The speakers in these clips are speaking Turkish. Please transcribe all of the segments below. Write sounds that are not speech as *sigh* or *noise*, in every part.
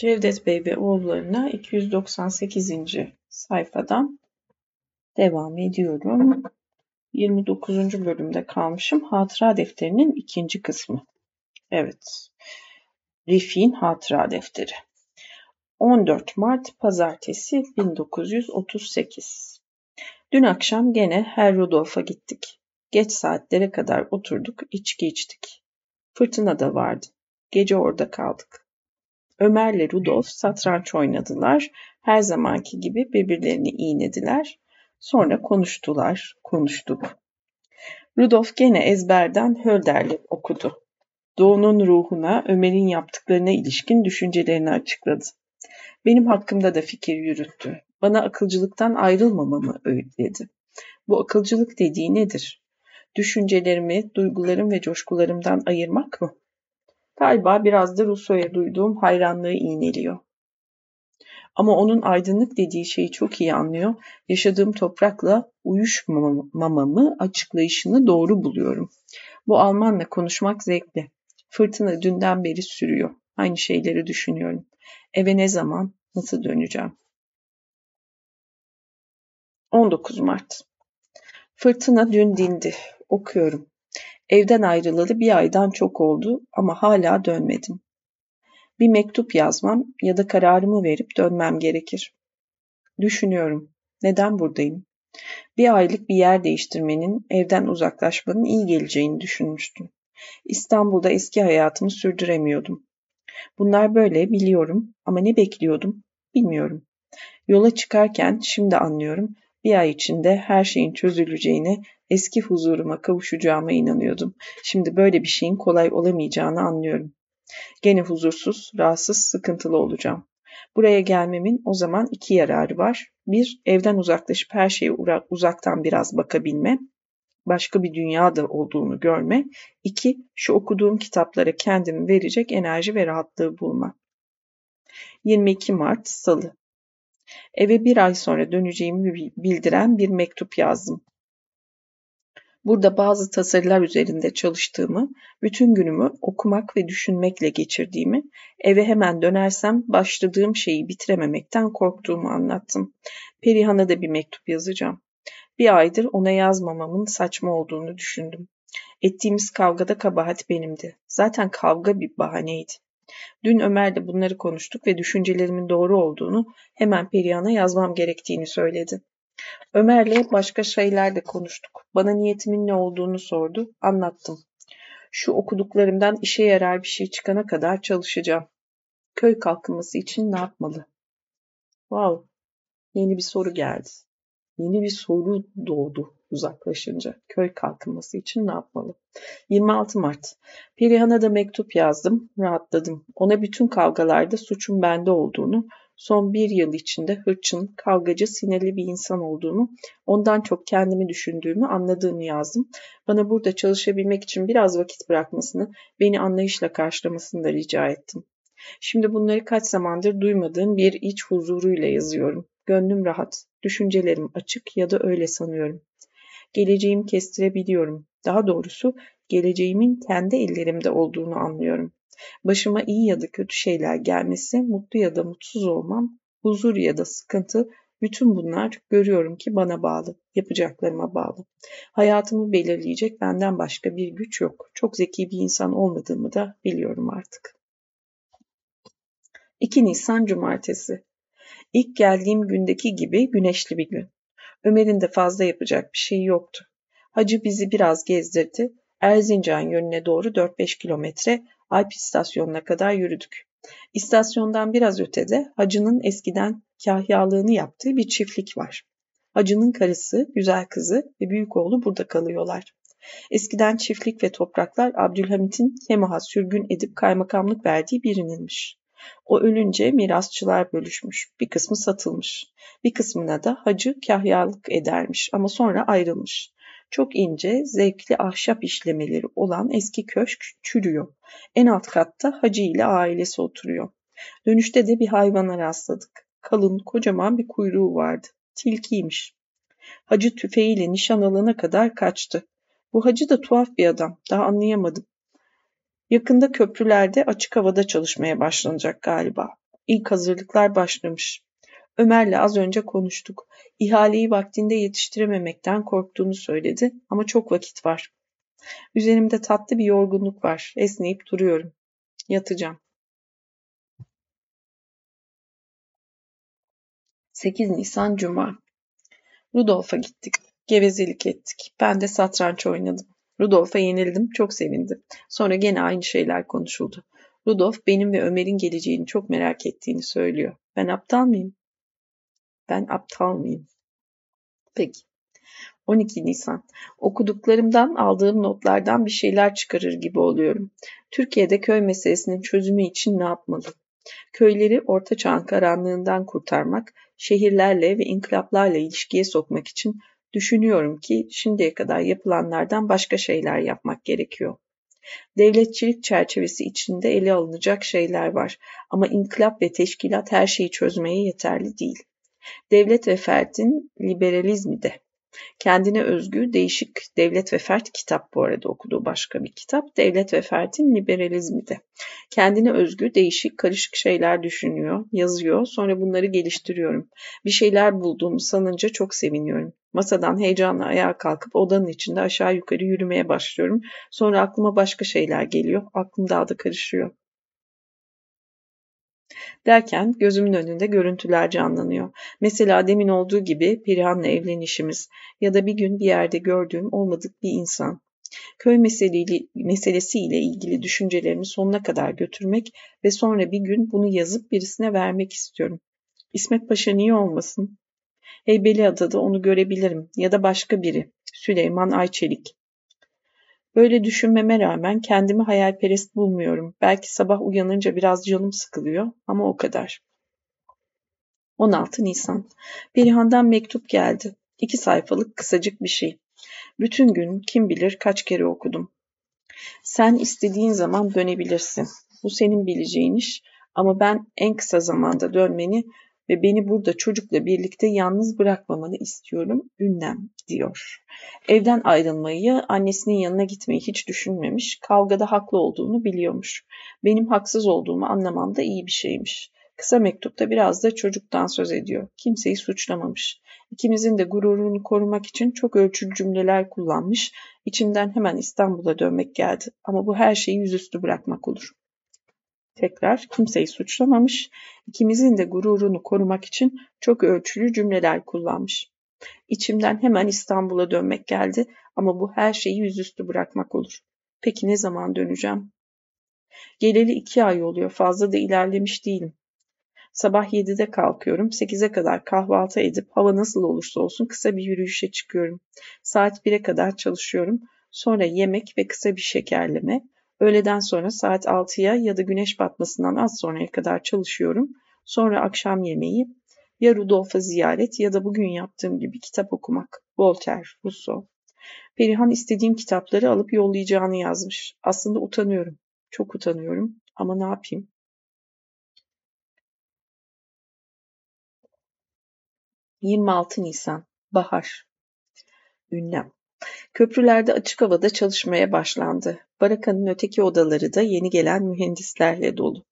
Cevdet Bey ve oğullarına 298. sayfadan devam ediyorum. 29. bölümde kalmışım. Hatıra defterinin ikinci kısmı. Evet. Rifik'in hatıra defteri. 14 Mart Pazartesi 1938. Dün akşam gene Her Rudolf'a gittik. Geç saatlere kadar oturduk, içki içtik. Fırtına da vardı. Gece orada kaldık. Ömer'le Rudolf satranç oynadılar. Her zamanki gibi birbirlerini iğnediler. Sonra konuştular, konuştuk. Rudolf gene ezberden Hölderl'i okudu. Doğu'nun ruhuna, Ömer'in yaptıklarına ilişkin düşüncelerini açıkladı. Benim hakkımda da fikir yürüttü. Bana akılcılıktan ayrılmamamı öğütledi. Bu akılcılık dediği nedir? Düşüncelerimi, duygularım ve coşkularımdan ayırmak mı? Galiba biraz da Rousseau'ya duyduğum hayranlığı iğneliyor. Ama onun aydınlık dediği şeyi çok iyi anlıyor. Yaşadığım toprakla uyuşmamamı açıklayışını doğru buluyorum. Bu Almanla konuşmak zevkli. Fırtına dünden beri sürüyor. Aynı şeyleri düşünüyorum. Eve ne zaman, nasıl döneceğim? 19 Mart Fırtına dün dindi. Okuyorum. Evden ayrılalı bir aydan çok oldu ama hala dönmedim. Bir mektup yazmam ya da kararımı verip dönmem gerekir. Düşünüyorum. Neden buradayım? Bir aylık bir yer değiştirmenin, evden uzaklaşmanın iyi geleceğini düşünmüştüm. İstanbul'da eski hayatımı sürdüremiyordum. Bunlar böyle biliyorum ama ne bekliyordum bilmiyorum. Yola çıkarken şimdi anlıyorum bir ay içinde her şeyin çözüleceğine, eski huzuruma kavuşacağıma inanıyordum. Şimdi böyle bir şeyin kolay olamayacağını anlıyorum. Gene huzursuz, rahatsız, sıkıntılı olacağım. Buraya gelmemin o zaman iki yararı var. Bir, evden uzaklaşıp her şeye uzaktan biraz bakabilme, başka bir dünyada olduğunu görme. İki, şu okuduğum kitaplara kendimi verecek enerji ve rahatlığı bulma. 22 Mart Salı Eve bir ay sonra döneceğimi bildiren bir mektup yazdım. Burada bazı tasarılar üzerinde çalıştığımı, bütün günümü okumak ve düşünmekle geçirdiğimi, eve hemen dönersem başladığım şeyi bitirememekten korktuğumu anlattım. Perihan'a da bir mektup yazacağım. Bir aydır ona yazmamamın saçma olduğunu düşündüm. Ettiğimiz kavgada kabahat benimdi. Zaten kavga bir bahaneydi. Dün Ömer'le bunları konuştuk ve düşüncelerimin doğru olduğunu hemen Perihan'a yazmam gerektiğini söyledi. Ömer'le başka şeyler de konuştuk. Bana niyetimin ne olduğunu sordu. Anlattım. Şu okuduklarımdan işe yarar bir şey çıkana kadar çalışacağım. Köy kalkınması için ne yapmalı? Wow, yeni bir soru geldi. Yeni bir soru doğdu uzaklaşınca. Köy kalkınması için ne yapmalı? 26 Mart. Perihan'a da mektup yazdım, rahatladım. Ona bütün kavgalarda suçun bende olduğunu, son bir yıl içinde hırçın, kavgacı, sinirli bir insan olduğumu, ondan çok kendimi düşündüğümü anladığımı yazdım. Bana burada çalışabilmek için biraz vakit bırakmasını, beni anlayışla karşılamasını da rica ettim. Şimdi bunları kaç zamandır duymadığım bir iç huzuruyla yazıyorum. Gönlüm rahat, düşüncelerim açık ya da öyle sanıyorum. Geleceğimi kestirebiliyorum. Daha doğrusu geleceğimin kendi ellerimde olduğunu anlıyorum. Başıma iyi ya da kötü şeyler gelmesi, mutlu ya da mutsuz olmam, huzur ya da sıkıntı, bütün bunlar görüyorum ki bana bağlı, yapacaklarıma bağlı. Hayatımı belirleyecek benden başka bir güç yok. Çok zeki bir insan olmadığımı da biliyorum artık. 2 Nisan Cumartesi İlk geldiğim gündeki gibi güneşli bir gün. Ömer'in de fazla yapacak bir şey yoktu. Hacı bizi biraz gezdirdi. Erzincan yönüne doğru 4-5 kilometre Alp istasyonuna kadar yürüdük. İstasyondan biraz ötede hacının eskiden kahyalığını yaptığı bir çiftlik var. Hacının karısı, güzel kızı ve büyük oğlu burada kalıyorlar. Eskiden çiftlik ve topraklar Abdülhamit'in Kemaha sürgün edip kaymakamlık verdiği birininmiş. O ölünce mirasçılar bölüşmüş. Bir kısmı satılmış. Bir kısmına da hacı kahyalık edermiş ama sonra ayrılmış. Çok ince, zevkli ahşap işlemeleri olan eski köşk çürüyor. En alt katta hacı ile ailesi oturuyor. Dönüşte de bir hayvana rastladık. Kalın, kocaman bir kuyruğu vardı. Tilkiymiş. Hacı tüfeğiyle nişan alana kadar kaçtı. Bu hacı da tuhaf bir adam. Daha anlayamadım. Yakında köprülerde açık havada çalışmaya başlanacak galiba. İlk hazırlıklar başlamış. Ömer'le az önce konuştuk. İhaleyi vaktinde yetiştirememekten korktuğunu söyledi ama çok vakit var. Üzerimde tatlı bir yorgunluk var. Esneyip duruyorum. Yatacağım. 8 Nisan Cuma Rudolf'a gittik. Gevezelik ettik. Ben de satranç oynadım. Rudolf'a yenildim. Çok sevindim. Sonra gene aynı şeyler konuşuldu. Rudolf benim ve Ömer'in geleceğini çok merak ettiğini söylüyor. Ben aptal mıyım? Ben aptal mıyım? Peki. 12 Nisan. Okuduklarımdan aldığım notlardan bir şeyler çıkarır gibi oluyorum. Türkiye'de köy meselesinin çözümü için ne yapmalı? Köyleri orta çağın karanlığından kurtarmak, şehirlerle ve inkılaplarla ilişkiye sokmak için düşünüyorum ki şimdiye kadar yapılanlardan başka şeyler yapmak gerekiyor. Devletçilik çerçevesi içinde ele alınacak şeyler var ama inkılap ve teşkilat her şeyi çözmeye yeterli değil. Devlet ve ferdin liberalizmi de Kendine özgü değişik devlet ve fert kitap bu arada okuduğu başka bir kitap. Devlet ve fertin liberalizmi de. Kendine özgü değişik karışık şeyler düşünüyor, yazıyor. Sonra bunları geliştiriyorum. Bir şeyler bulduğumu sanınca çok seviniyorum. Masadan heyecanla ayağa kalkıp odanın içinde aşağı yukarı yürümeye başlıyorum. Sonra aklıma başka şeyler geliyor. Aklım daha da karışıyor. Derken gözümün önünde görüntüler canlanıyor. Mesela demin olduğu gibi Perihan'la evlenişimiz ya da bir gün bir yerde gördüğüm olmadık bir insan. Köy meselesiyle ilgili düşüncelerimi sonuna kadar götürmek ve sonra bir gün bunu yazıp birisine vermek istiyorum. İsmet Paşa niye olmasın? Heybeliada'da onu görebilirim ya da başka biri. Süleyman Ayçelik. Böyle düşünmeme rağmen kendimi hayalperest bulmuyorum. Belki sabah uyanınca biraz canım sıkılıyor ama o kadar. 16 Nisan. Perihan'dan mektup geldi. İki sayfalık kısacık bir şey. Bütün gün kim bilir kaç kere okudum. Sen istediğin zaman dönebilirsin. Bu senin bileceğin iş ama ben en kısa zamanda dönmeni ve beni burada çocukla birlikte yalnız bırakmamanı istiyorum ünlem diyor. Evden ayrılmayı, annesinin yanına gitmeyi hiç düşünmemiş, kavgada haklı olduğunu biliyormuş. Benim haksız olduğumu anlamam da iyi bir şeymiş. Kısa mektupta biraz da çocuktan söz ediyor. Kimseyi suçlamamış. İkimizin de gururunu korumak için çok ölçülü cümleler kullanmış. İçimden hemen İstanbul'a dönmek geldi. Ama bu her şeyi yüzüstü bırakmak olur. Tekrar kimseyi suçlamamış, ikimizin de gururunu korumak için çok ölçülü cümleler kullanmış. İçimden hemen İstanbul'a dönmek geldi ama bu her şeyi yüzüstü bırakmak olur. Peki ne zaman döneceğim? Geleli iki ay oluyor, fazla da ilerlemiş değilim. Sabah 7'de kalkıyorum, 8'e kadar kahvaltı edip hava nasıl olursa olsun kısa bir yürüyüşe çıkıyorum. Saat 1'e kadar çalışıyorum. Sonra yemek ve kısa bir şekerleme, Öğleden sonra saat 6'ya ya da güneş batmasından az sonraya kadar çalışıyorum. Sonra akşam yemeği ya Rudolf'a ziyaret ya da bugün yaptığım gibi kitap okumak. Voltaire, Rousseau. Perihan istediğim kitapları alıp yollayacağını yazmış. Aslında utanıyorum. Çok utanıyorum ama ne yapayım? ...26 Nisan, Bahar. Ünlem. Köprülerde açık havada çalışmaya başlandı. Barakanın öteki odaları da yeni gelen mühendislerle dolu.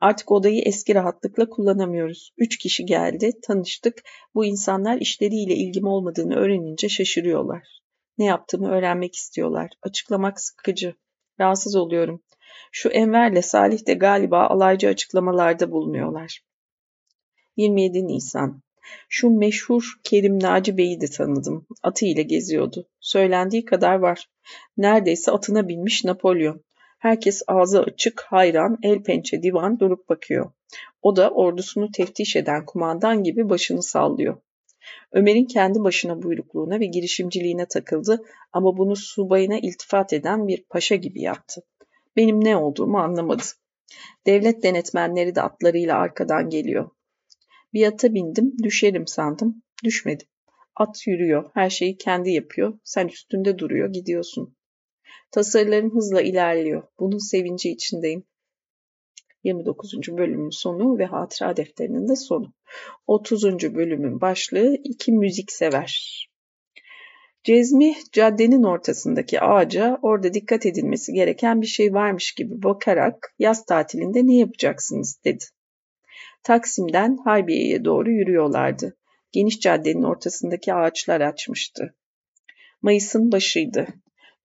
Artık odayı eski rahatlıkla kullanamıyoruz. Üç kişi geldi, tanıştık. Bu insanlar işleriyle ilgim olmadığını öğrenince şaşırıyorlar. Ne yaptığımı öğrenmek istiyorlar. Açıklamak sıkıcı. Rahatsız oluyorum. Şu Enver'le Salih de galiba alaycı açıklamalarda bulunuyorlar. 27 Nisan şu meşhur Kerim Naci Bey'i de tanıdım. Atı ile geziyordu. Söylendiği kadar var. Neredeyse atına binmiş Napolyon. Herkes ağzı açık, hayran, el pençe divan durup bakıyor. O da ordusunu teftiş eden kumandan gibi başını sallıyor. Ömer'in kendi başına buyrukluğuna ve girişimciliğine takıldı ama bunu subayına iltifat eden bir paşa gibi yaptı. Benim ne olduğumu anlamadı. Devlet denetmenleri de atlarıyla arkadan geliyor. Bir ata bindim, düşerim sandım. Düşmedim. At yürüyor, her şeyi kendi yapıyor. Sen üstünde duruyor, gidiyorsun. Tasarılarım hızla ilerliyor. Bunun sevinci içindeyim. 29. bölümün sonu ve hatıra defterinin de sonu. 30. bölümün başlığı iki müzik sever. Cezmi caddenin ortasındaki ağaca orada dikkat edilmesi gereken bir şey varmış gibi bakarak yaz tatilinde ne yapacaksınız dedi. Taksim'den Harbiye'ye doğru yürüyorlardı. Geniş caddenin ortasındaki ağaçlar açmıştı. Mayıs'ın başıydı.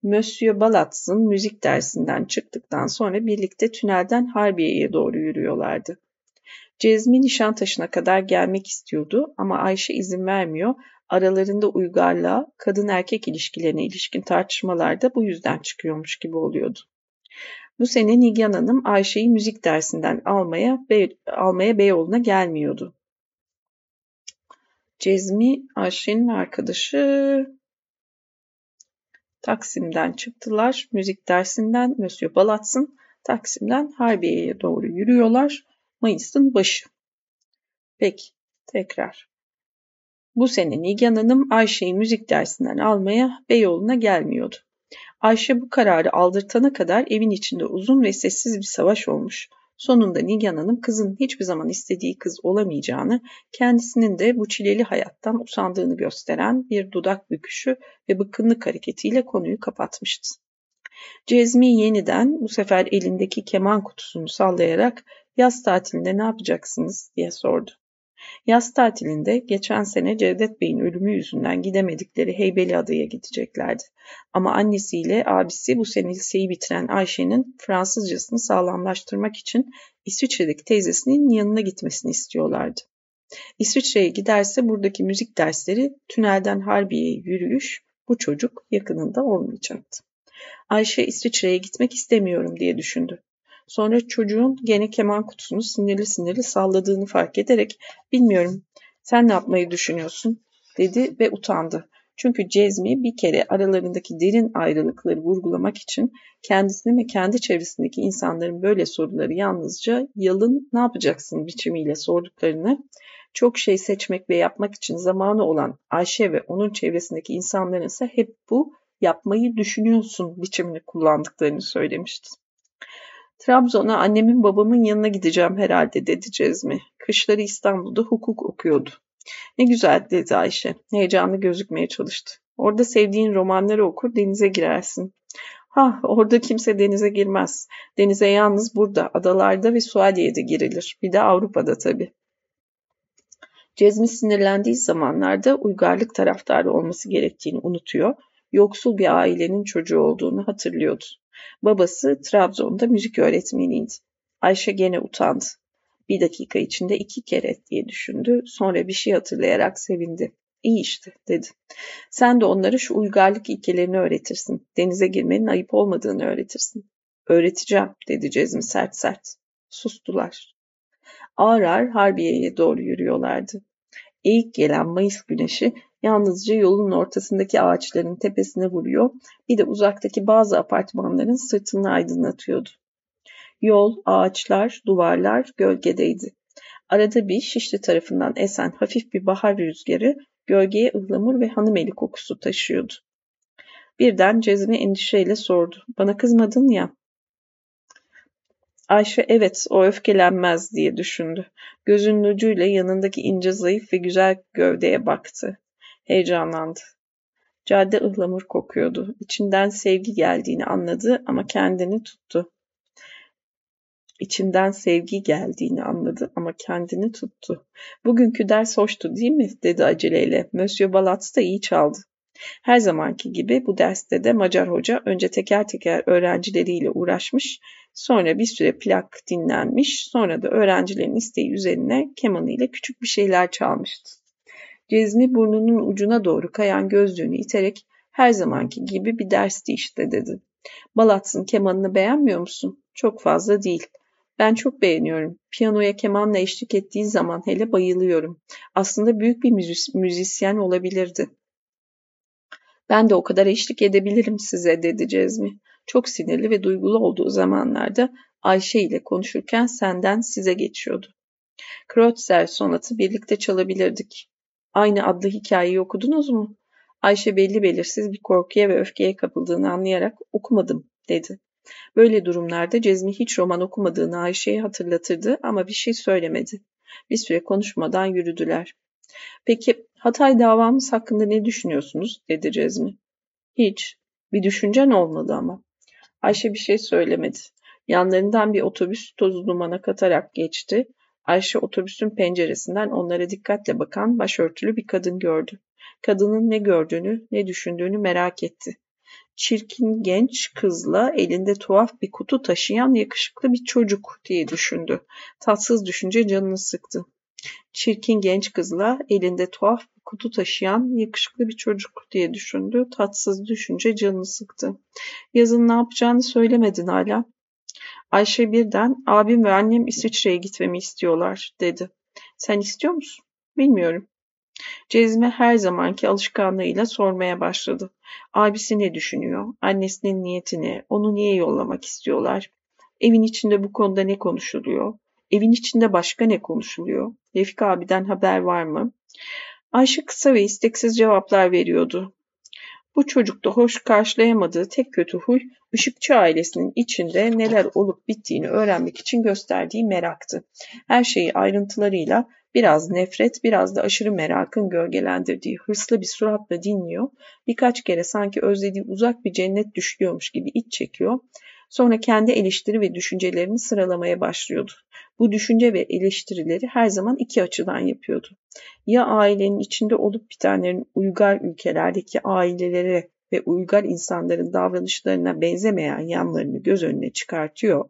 Monsieur Balatz'ın müzik dersinden çıktıktan sonra birlikte tünelden Harbiye'ye doğru yürüyorlardı. Cezmi Nişantaşı'na kadar gelmek istiyordu ama Ayşe izin vermiyor. Aralarında uygarlığa, kadın erkek ilişkilerine ilişkin tartışmalar da bu yüzden çıkıyormuş gibi oluyordu. Bu sene Nigyan Hanım Ayşe'yi müzik dersinden almaya, Bey, almaya Beyoğlu'na gelmiyordu. Cezmi Ayşe'nin arkadaşı Taksim'den çıktılar. Müzik dersinden Monsieur Balats'ın Taksim'den Harbiye'ye doğru yürüyorlar. Mayıs'ın başı. Peki, tekrar. Bu sene Nigan Hanım Ayşe'yi müzik dersinden almaya Beyoğlu'na gelmiyordu. Ayşe bu kararı aldırtana kadar evin içinde uzun ve sessiz bir savaş olmuş. Sonunda Nigan Hanım kızın hiçbir zaman istediği kız olamayacağını, kendisinin de bu çileli hayattan usandığını gösteren bir dudak büküşü ve bıkkınlık hareketiyle konuyu kapatmıştı. Cezmi yeniden bu sefer elindeki keman kutusunu sallayarak yaz tatilinde ne yapacaksınız diye sordu. Yaz tatilinde geçen sene Cevdet Bey'in ölümü yüzünden gidemedikleri Heybeliada'ya gideceklerdi. Ama annesiyle abisi bu sene liseyi bitiren Ayşe'nin Fransızcasını sağlamlaştırmak için İsviçre'deki teyzesinin yanına gitmesini istiyorlardı. İsviçre'ye giderse buradaki müzik dersleri tünelden Harbiye'ye yürüyüş bu çocuk yakınında olmayacaktı. Ayşe İsviçre'ye gitmek istemiyorum diye düşündü. Sonra çocuğun gene keman kutusunu sinirli sinirli salladığını fark ederek bilmiyorum sen ne yapmayı düşünüyorsun dedi ve utandı. Çünkü Cezmi bir kere aralarındaki derin ayrılıkları vurgulamak için kendisini ve kendi çevresindeki insanların böyle soruları yalnızca yalın ne yapacaksın biçimiyle sorduklarını çok şey seçmek ve yapmak için zamanı olan Ayşe ve onun çevresindeki insanların ise hep bu yapmayı düşünüyorsun biçimini kullandıklarını söylemişti. Trabzon'a annemin babamın yanına gideceğim herhalde dedi Cezmi. Kışları İstanbul'da hukuk okuyordu. Ne güzel dedi Ayşe. Heyecanlı gözükmeye çalıştı. Orada sevdiğin romanları okur denize girersin. Ha orada kimse denize girmez. Denize yalnız burada, adalarda ve Suadiye'de girilir. Bir de Avrupa'da tabii. Cezmi sinirlendiği zamanlarda uygarlık taraftarı olması gerektiğini unutuyor, yoksul bir ailenin çocuğu olduğunu hatırlıyordu. Babası Trabzon'da müzik öğretmeniydi. Ayşe gene utandı. Bir dakika içinde iki kere diye düşündü. Sonra bir şey hatırlayarak sevindi. İyi işte dedi. Sen de onlara şu uygarlık ilkelerini öğretirsin. Denize girmenin ayıp olmadığını öğretirsin. Öğreteceğim dedi Cezmi sert sert. Sustular. Ağır ağır Harbiye'ye doğru yürüyorlardı. Eğik gelen Mayıs güneşi yalnızca yolun ortasındaki ağaçların tepesine vuruyor, bir de uzaktaki bazı apartmanların sırtını aydınlatıyordu. Yol, ağaçlar, duvarlar gölgedeydi. Arada bir Şişli tarafından esen hafif bir bahar rüzgarı gölgeye ıhlamur ve hanımeli kokusu taşıyordu. Birden Cezmi endişeyle sordu. Bana kızmadın ya. Ayşe evet o öfkelenmez diye düşündü. Gözünün ucuyla yanındaki ince zayıf ve güzel gövdeye baktı. Heyecanlandı. Cadde ıhlamur kokuyordu. İçinden sevgi geldiğini anladı ama kendini tuttu. İçinden sevgi geldiğini anladı ama kendini tuttu. Bugünkü ders hoştu değil mi? dedi aceleyle. Monsieur Balatz da iyi çaldı. Her zamanki gibi bu derste de Macar hoca önce teker teker öğrencileriyle uğraşmış, sonra bir süre plak dinlenmiş, sonra da öğrencilerin isteği üzerine kemanıyla küçük bir şeyler çalmıştı. Cezmi burnunun ucuna doğru kayan gözlüğünü iterek her zamanki gibi bir dersti işte dedi. Balats'ın kemanını beğenmiyor musun? Çok fazla değil. Ben çok beğeniyorum. Piyanoya kemanla eşlik ettiği zaman hele bayılıyorum. Aslında büyük bir müzis müzisyen olabilirdi. Ben de o kadar eşlik edebilirim size dedi Cezmi. Çok sinirli ve duygulu olduğu zamanlarda Ayşe ile konuşurken senden size geçiyordu. Kreutzer sonatı birlikte çalabilirdik. Aynı adlı hikayeyi okudunuz mu? Ayşe belli belirsiz bir korkuya ve öfkeye kapıldığını anlayarak okumadım dedi. Böyle durumlarda Cezmi hiç roman okumadığını Ayşe'ye hatırlatırdı ama bir şey söylemedi. Bir süre konuşmadan yürüdüler. Peki Hatay davamız hakkında ne düşünüyorsunuz? dedi Cezmi. Hiç. Bir düşüncen olmadı ama. Ayşe bir şey söylemedi. Yanlarından bir otobüs tozu dumana katarak geçti. Ayşe otobüsün penceresinden onlara dikkatle bakan başörtülü bir kadın gördü. Kadının ne gördüğünü, ne düşündüğünü merak etti. Çirkin genç kızla elinde tuhaf bir kutu taşıyan yakışıklı bir çocuk diye düşündü. Tatsız düşünce canını sıktı. Çirkin genç kızla elinde tuhaf bir kutu taşıyan yakışıklı bir çocuk diye düşündü. Tatsız düşünce canını sıktı. Yazın ne yapacağını söylemedin hala. Ayşe birden abim ve annem İsviçre'ye gitmemi istiyorlar dedi. Sen istiyor musun? Bilmiyorum. Cezmi her zamanki alışkanlığıyla sormaya başladı. Abisi ne düşünüyor? Annesinin niyetini, onu niye yollamak istiyorlar? Evin içinde bu konuda ne konuşuluyor? Evin içinde başka ne konuşuluyor? Refik abiden haber var mı? Ayşe kısa ve isteksiz cevaplar veriyordu. Bu çocukta hoş karşılayamadığı tek kötü huy, Işıkçı ailesinin içinde neler olup bittiğini öğrenmek için gösterdiği meraktı. Her şeyi ayrıntılarıyla biraz nefret, biraz da aşırı merakın gölgelendirdiği hırslı bir suratla dinliyor. Birkaç kere sanki özlediği uzak bir cennet düşüyormuş gibi iç çekiyor. Sonra kendi eleştiri ve düşüncelerini sıralamaya başlıyordu. Bu düşünce ve eleştirileri her zaman iki açıdan yapıyordu. Ya ailenin içinde olup bitenlerin uygar ülkelerdeki ailelere ve uygar insanların davranışlarına benzemeyen yanlarını göz önüne çıkartıyor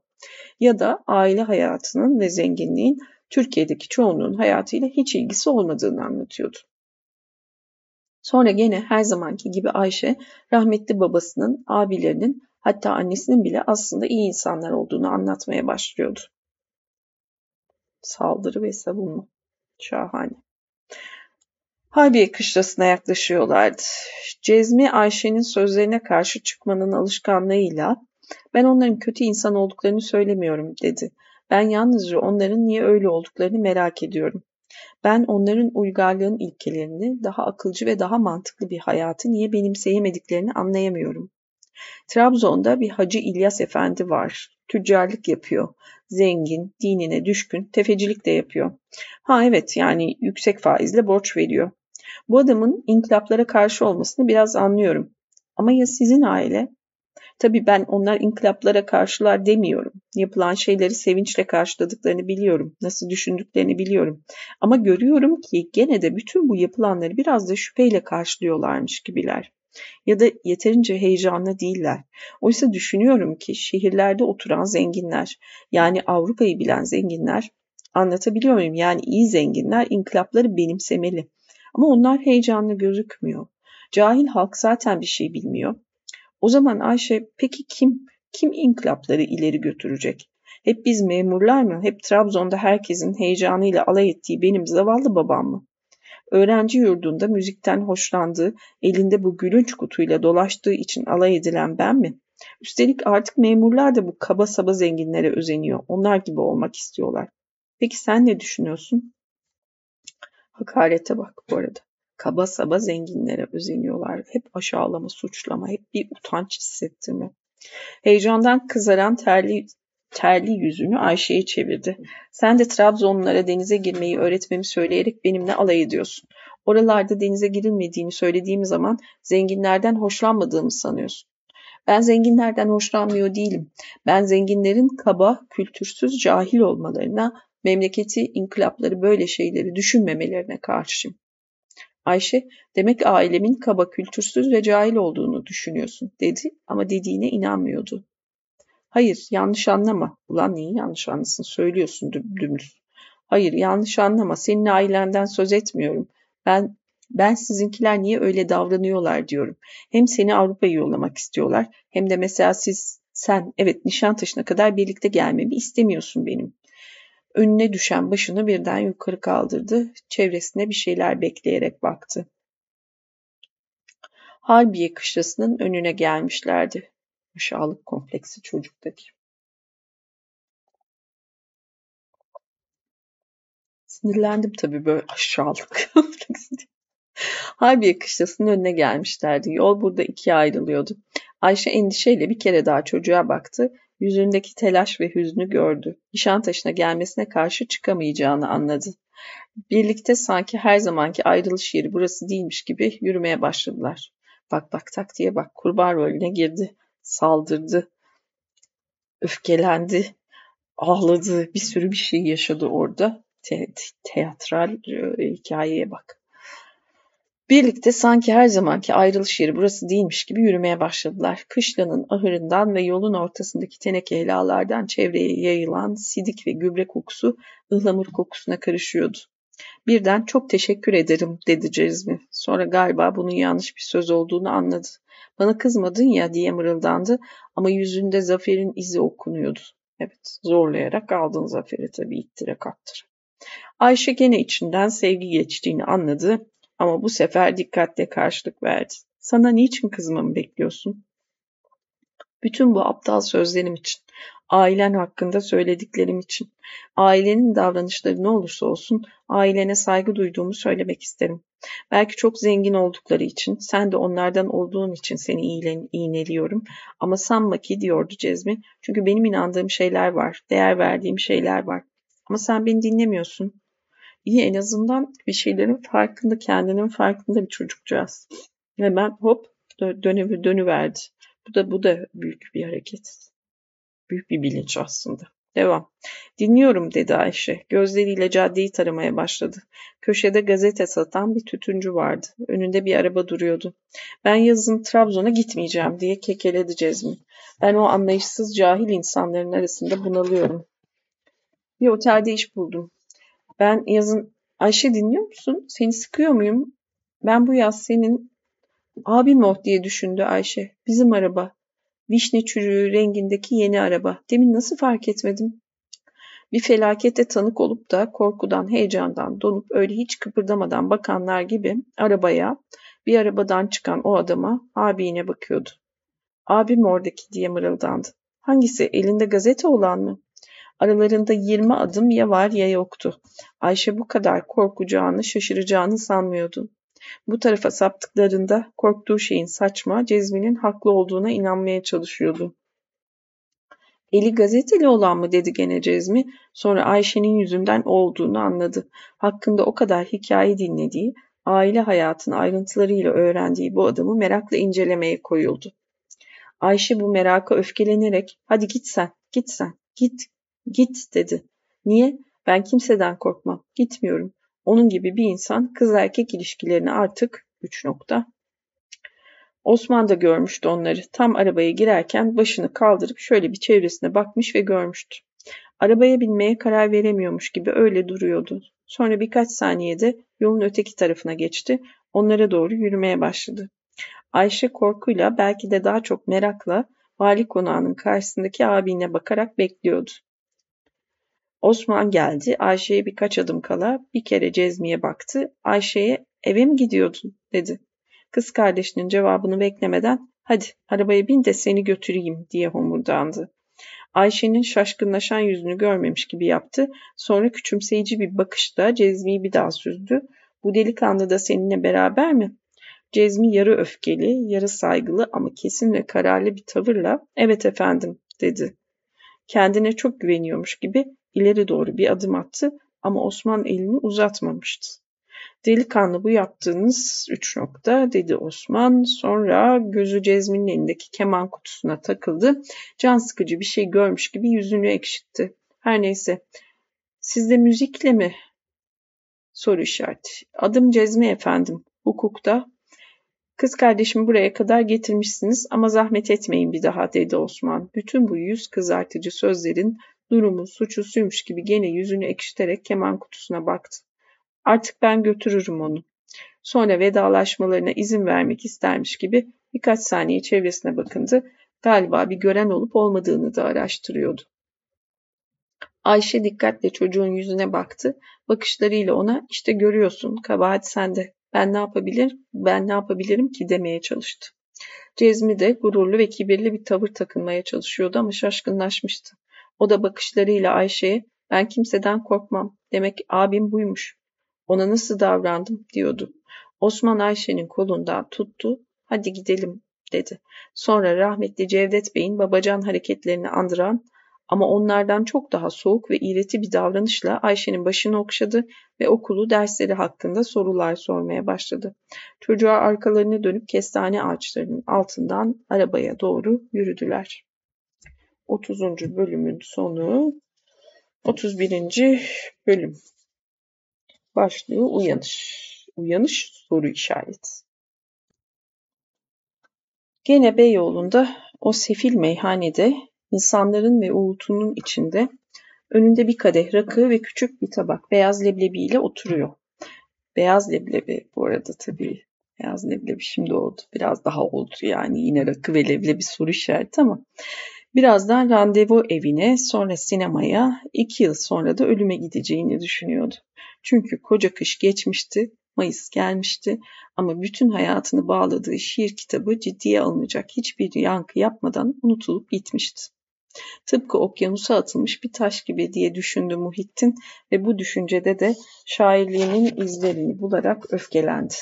ya da aile hayatının ve zenginliğin Türkiye'deki çoğunluğun hayatıyla hiç ilgisi olmadığını anlatıyordu. Sonra gene her zamanki gibi Ayşe rahmetli babasının, abilerinin hatta annesinin bile aslında iyi insanlar olduğunu anlatmaya başlıyordu. Saldırı ve savunma. Şahane. Harbiye kışlasına yaklaşıyorlardı. Cezmi Ayşe'nin sözlerine karşı çıkmanın alışkanlığıyla ben onların kötü insan olduklarını söylemiyorum dedi. Ben yalnızca onların niye öyle olduklarını merak ediyorum. Ben onların uygarlığın ilkelerini, daha akılcı ve daha mantıklı bir hayatı niye benimseyemediklerini anlayamıyorum. Trabzon'da bir Hacı İlyas Efendi var. Tüccarlık yapıyor. Zengin, dinine düşkün, tefecilik de yapıyor. Ha evet yani yüksek faizle borç veriyor. Bu adamın inkılaplara karşı olmasını biraz anlıyorum. Ama ya sizin aile? Tabii ben onlar inkılaplara karşılar demiyorum. Yapılan şeyleri sevinçle karşıladıklarını biliyorum. Nasıl düşündüklerini biliyorum. Ama görüyorum ki gene de bütün bu yapılanları biraz da şüpheyle karşılıyorlarmış gibiler. Ya da yeterince heyecanlı değiller. Oysa düşünüyorum ki şehirlerde oturan zenginler, yani Avrupa'yı bilen zenginler, anlatabiliyor muyum? Yani iyi zenginler inkılapları benimsemeli. Ama onlar heyecanlı gözükmüyor. Cahil halk zaten bir şey bilmiyor. O zaman Ayşe peki kim? Kim inkılapları ileri götürecek? Hep biz memurlar mı? Hep Trabzon'da herkesin heyecanıyla alay ettiği benim zavallı babam mı? Öğrenci yurdunda müzikten hoşlandığı, elinde bu gülünç kutuyla dolaştığı için alay edilen ben mi? Üstelik artık memurlar da bu kaba saba zenginlere özeniyor. Onlar gibi olmak istiyorlar. Peki sen ne düşünüyorsun? Hakarete bak bu arada. Kaba saba zenginlere özeniyorlar. Hep aşağılama, suçlama, hep bir utanç hissettirme. Heyecandan kızaran terli terli yüzünü Ayşe'ye çevirdi. Sen de Trabzonlulara denize girmeyi öğretmemi söyleyerek benimle alay ediyorsun. Oralarda denize girilmediğini söylediğim zaman zenginlerden hoşlanmadığımı sanıyorsun. Ben zenginlerden hoşlanmıyor değilim. Ben zenginlerin kaba, kültürsüz, cahil olmalarına, memleketi, inkılapları böyle şeyleri düşünmemelerine karşıyım. Ayşe, demek ailemin kaba, kültürsüz ve cahil olduğunu düşünüyorsun dedi ama dediğine inanmıyordu. Hayır, yanlış anlama. Ulan niye yanlış anlasın? Söylüyorsun dümdüz. Hayır, yanlış anlama. Senin ailenden söz etmiyorum. Ben ben sizinkiler niye öyle davranıyorlar diyorum. Hem seni Avrupa'ya yollamak istiyorlar hem de mesela siz sen evet Nişantaşı'na kadar birlikte gelmemi istemiyorsun benim. Önüne düşen başını birden yukarı kaldırdı. Çevresine bir şeyler bekleyerek baktı. Harbiye kışlasının önüne gelmişlerdi. Aşağılık kompleksi çocuktaki. Sinirlendim tabii böyle aşağılık *laughs* kompleksi Harbiye kışlasının önüne gelmişlerdi. Yol burada ikiye ayrılıyordu. Ayşe endişeyle bir kere daha çocuğa baktı. Yüzündeki telaş ve hüznü gördü. Nişantaşı'na gelmesine karşı çıkamayacağını anladı. Birlikte sanki her zamanki ayrılış yeri burası değilmiş gibi yürümeye başladılar. Bak bak tak diye bak kurban rolüne girdi. Saldırdı. Öfkelendi. Ağladı. Bir sürü bir şey yaşadı orada. te teatral e, hikayeye bak. Birlikte sanki her zamanki ayrılış yeri burası değilmiş gibi yürümeye başladılar. Kışlanın ahırından ve yolun ortasındaki teneke helalardan çevreye yayılan sidik ve gübre kokusu ıhlamur kokusuna karışıyordu. Birden çok teşekkür ederim dedi Cezmi. Sonra galiba bunun yanlış bir söz olduğunu anladı. Bana kızmadın ya diye mırıldandı ama yüzünde zaferin izi okunuyordu. Evet zorlayarak aldın zaferi tabii ittire kaktıra. Ayşe gene içinden sevgi geçtiğini anladı ama bu sefer dikkatle karşılık verdi. Sana niçin kızmamı bekliyorsun? Bütün bu aptal sözlerim için, ailen hakkında söylediklerim için, ailenin davranışları ne olursa olsun ailene saygı duyduğumu söylemek isterim. Belki çok zengin oldukları için, sen de onlardan olduğun için seni iğneliyorum. Ama sanma ki diyordu Cezmi. Çünkü benim inandığım şeyler var, değer verdiğim şeyler var. Ama sen beni dinlemiyorsun. İyi en azından bir şeylerin farkında, kendinin farkında bir çocukcağız. Hemen hop dönü, dönüverdi. Bu da bu da büyük bir hareket. Büyük bir bilinç aslında. Devam. Dinliyorum dedi Ayşe. Gözleriyle caddeyi taramaya başladı. Köşede gazete satan bir tütüncü vardı. Önünde bir araba duruyordu. Ben yazın Trabzon'a gitmeyeceğim diye kekeledi Cezmi. Ben o anlayışsız cahil insanların arasında bunalıyorum. Bir otelde iş buldum. Ben yazın Ayşe dinliyor musun? Seni sıkıyor muyum? Ben bu yaz senin abim o diye düşündü Ayşe. Bizim araba. Vişne çürüğü rengindeki yeni araba. Demin nasıl fark etmedim? Bir felakete tanık olup da korkudan, heyecandan donup öyle hiç kıpırdamadan bakanlar gibi arabaya, bir arabadan çıkan o adama abine bakıyordu. Abim oradaki diye mırıldandı. Hangisi? Elinde gazete olan mı? Aralarında yirmi adım ya var ya yoktu. Ayşe bu kadar korkacağını, şaşıracağını sanmıyordu. Bu tarafa saptıklarında korktuğu şeyin saçma, Cezmi'nin haklı olduğuna inanmaya çalışıyordu. Eli gazeteli olan mı dedi gene Cezmi. Sonra Ayşe'nin yüzünden olduğunu anladı. Hakkında o kadar hikaye dinlediği, aile hayatının ayrıntılarıyla öğrendiği bu adamı merakla incelemeye koyuldu. Ayşe bu meraka öfkelenerek hadi git sen, git sen, git, git dedi. Niye? Ben kimseden korkmam, gitmiyorum. Onun gibi bir insan kız erkek ilişkilerini artık 3 nokta. Osman da görmüştü onları. Tam arabaya girerken başını kaldırıp şöyle bir çevresine bakmış ve görmüştü. Arabaya binmeye karar veremiyormuş gibi öyle duruyordu. Sonra birkaç saniyede yolun öteki tarafına geçti. Onlara doğru yürümeye başladı. Ayşe korkuyla belki de daha çok merakla vali konağının karşısındaki abine bakarak bekliyordu. Osman geldi. Ayşe'ye birkaç adım kala bir kere Cezmi'ye baktı. Ayşe'ye eve mi gidiyordun dedi. Kız kardeşinin cevabını beklemeden hadi arabaya bin de seni götüreyim diye homurdandı. Ayşe'nin şaşkınlaşan yüzünü görmemiş gibi yaptı. Sonra küçümseyici bir bakışla Cezmi'yi bir daha süzdü. Bu delikanlı da seninle beraber mi? Cezmi yarı öfkeli, yarı saygılı ama kesin ve kararlı bir tavırla evet efendim dedi. Kendine çok güveniyormuş gibi ileri doğru bir adım attı ama Osman elini uzatmamıştı. Delikanlı bu yaptığınız üç nokta dedi Osman. Sonra gözü Cezmi'nin elindeki keman kutusuna takıldı. Can sıkıcı bir şey görmüş gibi yüzünü ekşitti. Her neyse. Siz de müzikle mi? Soru işareti. Adım Cezmi efendim. Hukukta. Kız kardeşimi buraya kadar getirmişsiniz ama zahmet etmeyin bir daha dedi Osman. Bütün bu yüz kızartıcı sözlerin durumu suçu suymuş gibi gene yüzünü ekşiterek keman kutusuna baktı. Artık ben götürürüm onu. Sonra vedalaşmalarına izin vermek istermiş gibi birkaç saniye çevresine bakındı. Galiba bir gören olup olmadığını da araştırıyordu. Ayşe dikkatle çocuğun yüzüne baktı. Bakışlarıyla ona işte görüyorsun kabahat sende. Ben ne yapabilir, ben ne yapabilirim ki demeye çalıştı. Cezmi de gururlu ve kibirli bir tavır takınmaya çalışıyordu ama şaşkınlaşmıştı. O da bakışlarıyla Ayşe'ye ben kimseden korkmam. Demek abim buymuş. Ona nasıl davrandım diyordu. Osman Ayşe'nin kolundan tuttu. Hadi gidelim dedi. Sonra rahmetli Cevdet Bey'in babacan hareketlerini andıran ama onlardan çok daha soğuk ve iğreti bir davranışla Ayşe'nin başını okşadı ve okulu dersleri hakkında sorular sormaya başladı. Çocuğa arkalarını dönüp kestane ağaçlarının altından arabaya doğru yürüdüler. 30. bölümün sonu 31. bölüm. Başlığı uyanış. Uyanış soru işareti. Gene Beyoğlu'nda o sefil meyhanede insanların ve uğultunun içinde önünde bir kadeh rakı ve küçük bir tabak beyaz leblebi ile oturuyor. Beyaz leblebi bu arada tabii beyaz leblebi şimdi oldu. Biraz daha oldu yani yine rakı ve leblebi soru işareti ama birazdan randevu evine sonra sinemaya iki yıl sonra da ölüme gideceğini düşünüyordu. Çünkü koca kış geçmişti Mayıs gelmişti ama bütün hayatını bağladığı şiir kitabı ciddiye alınacak hiçbir yankı yapmadan unutulup gitmişti. Tıpkı okyanusa atılmış bir taş gibi diye düşündü Muhittin ve bu düşüncede de şairliğinin izlerini bularak öfkelendi.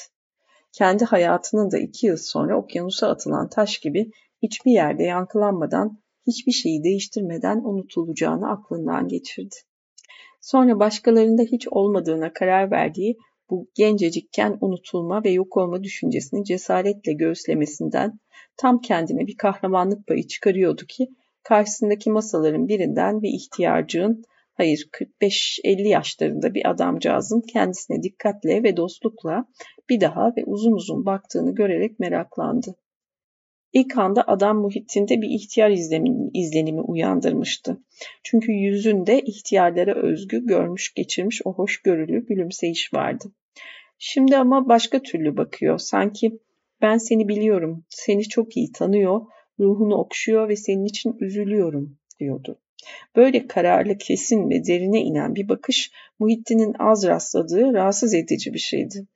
Kendi hayatının da iki yıl sonra okyanusa atılan taş gibi hiçbir yerde yankılanmadan, hiçbir şeyi değiştirmeden unutulacağını aklından geçirdi. Sonra başkalarında hiç olmadığına karar verdiği bu gencecikken unutulma ve yok olma düşüncesini cesaretle göğüslemesinden tam kendine bir kahramanlık payı çıkarıyordu ki karşısındaki masaların birinden bir ihtiyarcığın, hayır 45-50 yaşlarında bir adamcağızın kendisine dikkatle ve dostlukla bir daha ve uzun uzun baktığını görerek meraklandı. İlk anda adam muhitinde bir ihtiyar izlenimi, uyandırmıştı. Çünkü yüzünde ihtiyarlara özgü görmüş geçirmiş o hoşgörülü gülümseyiş vardı. Şimdi ama başka türlü bakıyor. Sanki ben seni biliyorum, seni çok iyi tanıyor, ruhunu okşuyor ve senin için üzülüyorum diyordu. Böyle kararlı, kesin ve derine inen bir bakış Muhittin'in az rastladığı rahatsız edici bir şeydi.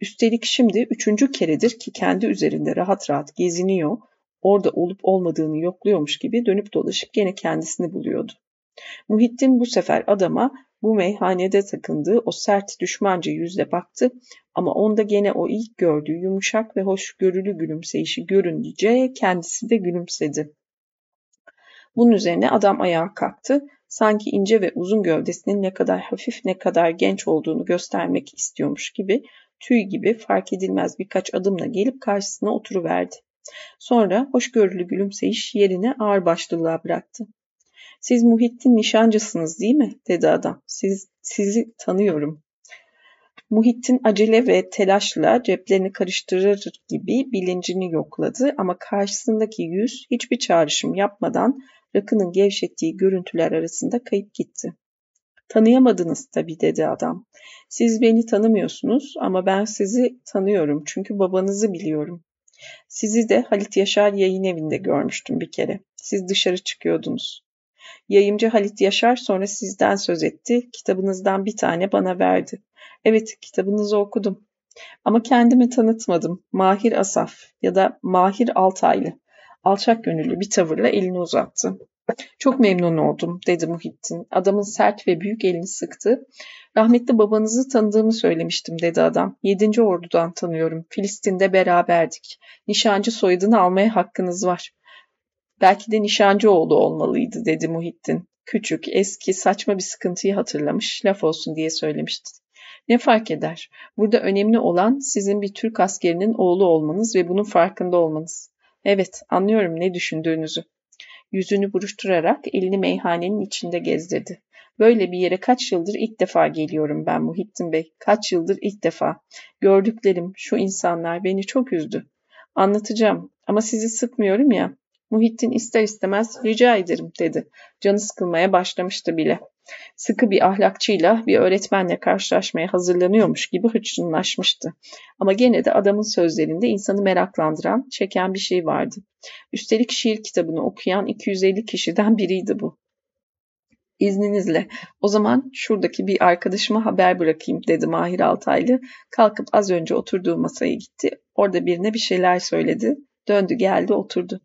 Üstelik şimdi üçüncü keredir ki kendi üzerinde rahat rahat geziniyor, orada olup olmadığını yokluyormuş gibi dönüp dolaşıp gene kendisini buluyordu. Muhittin bu sefer adama bu meyhanede takındığı o sert düşmanca yüzle baktı ama onda gene o ilk gördüğü yumuşak ve hoşgörülü gülümseyişi görünce kendisi de gülümsedi. Bunun üzerine adam ayağa kalktı. Sanki ince ve uzun gövdesinin ne kadar hafif ne kadar genç olduğunu göstermek istiyormuş gibi tüy gibi fark edilmez birkaç adımla gelip karşısına oturuverdi. Sonra hoşgörülü gülümseyiş yerine ağırbaşlılığa bıraktı. Siz Muhittin nişancısınız değil mi? dedi adam. Siz, sizi tanıyorum. Muhittin acele ve telaşla ceplerini karıştırır gibi bilincini yokladı ama karşısındaki yüz hiçbir çağrışım yapmadan rakının gevşettiği görüntüler arasında kayıp gitti. Tanıyamadınız tabii dedi adam. Siz beni tanımıyorsunuz ama ben sizi tanıyorum çünkü babanızı biliyorum. Sizi de Halit Yaşar yayın evinde görmüştüm bir kere. Siz dışarı çıkıyordunuz. Yayımcı Halit Yaşar sonra sizden söz etti. Kitabınızdan bir tane bana verdi. Evet, kitabınızı okudum. Ama kendimi tanıtmadım. Mahir Asaf ya da Mahir Altaylı. Alçak gönüllü bir tavırla elini uzattı. Çok memnun oldum dedi Muhittin. Adamın sert ve büyük elini sıktı. Rahmetli babanızı tanıdığımı söylemiştim dedi adam. Yedinci ordudan tanıyorum. Filistin'de beraberdik. Nişancı soyadını almaya hakkınız var. Belki de nişancıoğlu olmalıydı dedi Muhittin. Küçük, eski, saçma bir sıkıntıyı hatırlamış, laf olsun diye söylemişti. Ne fark eder? Burada önemli olan sizin bir Türk askerinin oğlu olmanız ve bunun farkında olmanız. Evet, anlıyorum ne düşündüğünüzü. Yüzünü buruşturarak elini meyhanenin içinde gezdirdi. Böyle bir yere kaç yıldır ilk defa geliyorum ben Muhittin Bey. Kaç yıldır ilk defa. Gördüklerim, şu insanlar beni çok üzdü. Anlatacağım ama sizi sıkmıyorum ya. Muhittin ister istemez rica ederim dedi. Canı sıkılmaya başlamıştı bile. Sıkı bir ahlakçıyla bir öğretmenle karşılaşmaya hazırlanıyormuş gibi hırçınlaşmıştı. Ama gene de adamın sözlerinde insanı meraklandıran, çeken bir şey vardı. Üstelik şiir kitabını okuyan 250 kişiden biriydi bu. İzninizle o zaman şuradaki bir arkadaşıma haber bırakayım dedi Mahir Altaylı. Kalkıp az önce oturduğu masaya gitti. Orada birine bir şeyler söyledi. Döndü geldi oturdu.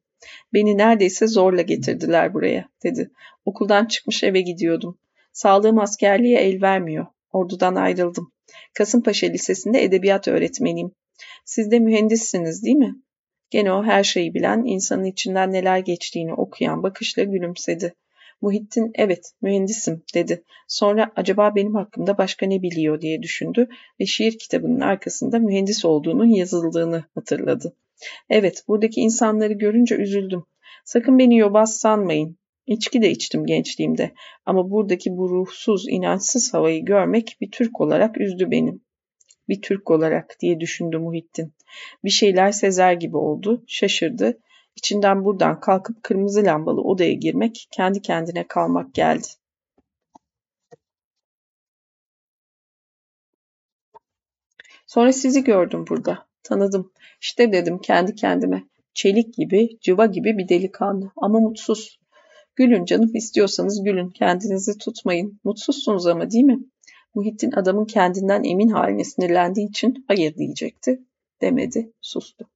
Beni neredeyse zorla getirdiler buraya, dedi. Okuldan çıkmış eve gidiyordum. Sağlığım askerliğe el vermiyor. Ordudan ayrıldım. Kasımpaşa Lisesi'nde edebiyat öğretmeniyim. Siz de mühendissiniz değil mi? Gene o her şeyi bilen, insanın içinden neler geçtiğini okuyan bakışla gülümsedi. Muhittin evet mühendisim dedi. Sonra acaba benim hakkımda başka ne biliyor diye düşündü ve şiir kitabının arkasında mühendis olduğunun yazıldığını hatırladı. Evet, buradaki insanları görünce üzüldüm. Sakın beni yobaz sanmayın. İçki de içtim gençliğimde ama buradaki bu ruhsuz, inançsız havayı görmek bir Türk olarak üzdü benim. Bir Türk olarak diye düşündü Muhittin. Bir şeyler sezer gibi oldu, şaşırdı. İçinden buradan kalkıp kırmızı lambalı odaya girmek, kendi kendine kalmak geldi. Sonra sizi gördüm burada. Tanıdım. İşte dedim kendi kendime. Çelik gibi, cıva gibi bir delikanlı ama mutsuz. Gülün canım istiyorsanız gülün. Kendinizi tutmayın. Mutsuzsunuz ama değil mi? Muhittin adamın kendinden emin haline sinirlendiği için hayır diyecekti. Demedi, sustu.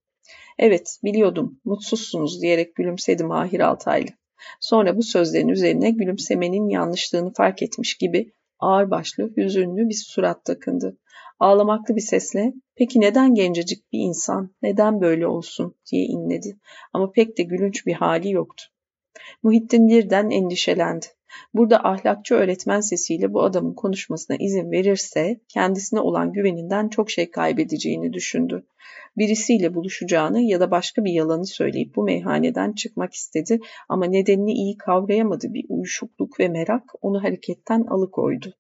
Evet, biliyordum, mutsuzsunuz diyerek gülümsedi Mahir Altaylı. Sonra bu sözlerin üzerine gülümsemenin yanlışlığını fark etmiş gibi ağırbaşlı, hüzünlü bir surat takındı. Ağlamaklı bir sesle peki neden gencecik bir insan, neden böyle olsun diye inledi. Ama pek de gülünç bir hali yoktu. Muhittin birden endişelendi. Burada ahlakçı öğretmen sesiyle bu adamın konuşmasına izin verirse kendisine olan güveninden çok şey kaybedeceğini düşündü. Birisiyle buluşacağını ya da başka bir yalanı söyleyip bu meyhaneden çıkmak istedi ama nedenini iyi kavrayamadı bir uyuşukluk ve merak onu hareketten alıkoydu.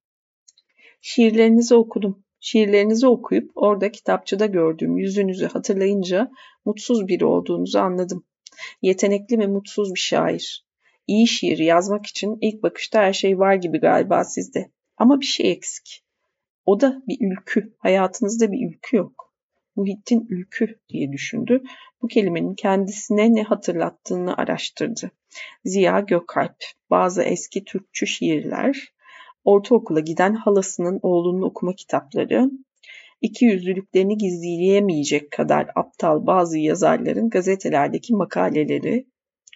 Şiirlerinizi okudum. Şiirlerinizi okuyup orada kitapçıda gördüğüm yüzünüzü hatırlayınca mutsuz biri olduğunuzu anladım. Yetenekli ve mutsuz bir şair. İyi şiir yazmak için ilk bakışta her şey var gibi galiba sizde. Ama bir şey eksik. O da bir ülkü. Hayatınızda bir ülkü yok. Muhittin ülkü diye düşündü. Bu kelimenin kendisine ne hatırlattığını araştırdı. Ziya Gökalp, bazı eski Türkçü şiirler, ortaokula giden halasının oğlunun okuma kitapları, iki yüzlülüklerini gizleyemeyecek kadar aptal bazı yazarların gazetelerdeki makaleleri,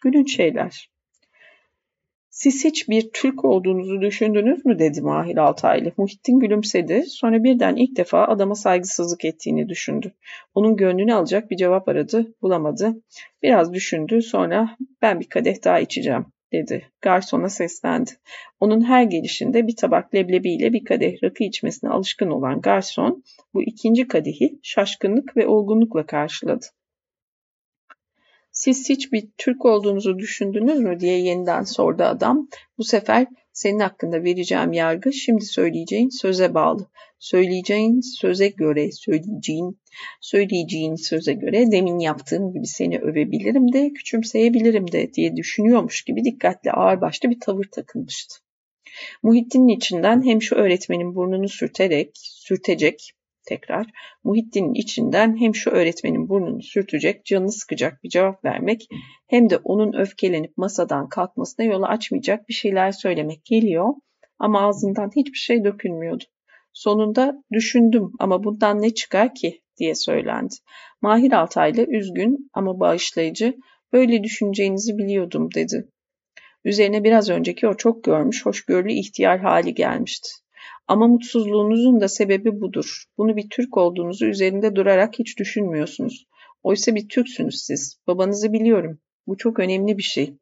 gülünç şeyler. Siz hiç bir Türk olduğunuzu düşündünüz mü dedi Mahir Altaylı. Muhittin gülümsedi. Sonra birden ilk defa adama saygısızlık ettiğini düşündü. Onun gönlünü alacak bir cevap aradı. Bulamadı. Biraz düşündü. Sonra ben bir kadeh daha içeceğim dedi. Garsona seslendi. Onun her gelişinde bir tabak leblebiyle bir kadeh rakı içmesine alışkın olan garson bu ikinci kadehi şaşkınlık ve olgunlukla karşıladı. Siz hiç bir Türk olduğunuzu düşündünüz mü diye yeniden sordu adam. Bu sefer senin hakkında vereceğim yargı şimdi söyleyeceğin söze bağlı. Söyleyeceğin söze göre, söyleyeceğin, söyleyeceğin söze göre demin yaptığım gibi seni övebilirim de, küçümseyebilirim de diye düşünüyormuş gibi dikkatli ağırbaşlı bir tavır takılmıştı. Muhittin'in içinden hem şu öğretmenin burnunu sürterek, sürtecek tekrar Muhittin'in içinden hem şu öğretmenin burnunu sürtecek, canını sıkacak bir cevap vermek hem de onun öfkelenip masadan kalkmasına yolu açmayacak bir şeyler söylemek geliyor ama ağzından hiçbir şey dökülmüyordu. Sonunda düşündüm ama bundan ne çıkar ki diye söylendi. Mahir Altaylı üzgün ama bağışlayıcı böyle düşüneceğinizi biliyordum dedi. Üzerine biraz önceki o çok görmüş, hoşgörülü ihtiyar hali gelmişti. Ama mutsuzluğunuzun da sebebi budur. Bunu bir Türk olduğunuzu üzerinde durarak hiç düşünmüyorsunuz. Oysa bir Türksünüz siz. Babanızı biliyorum. Bu çok önemli bir şey.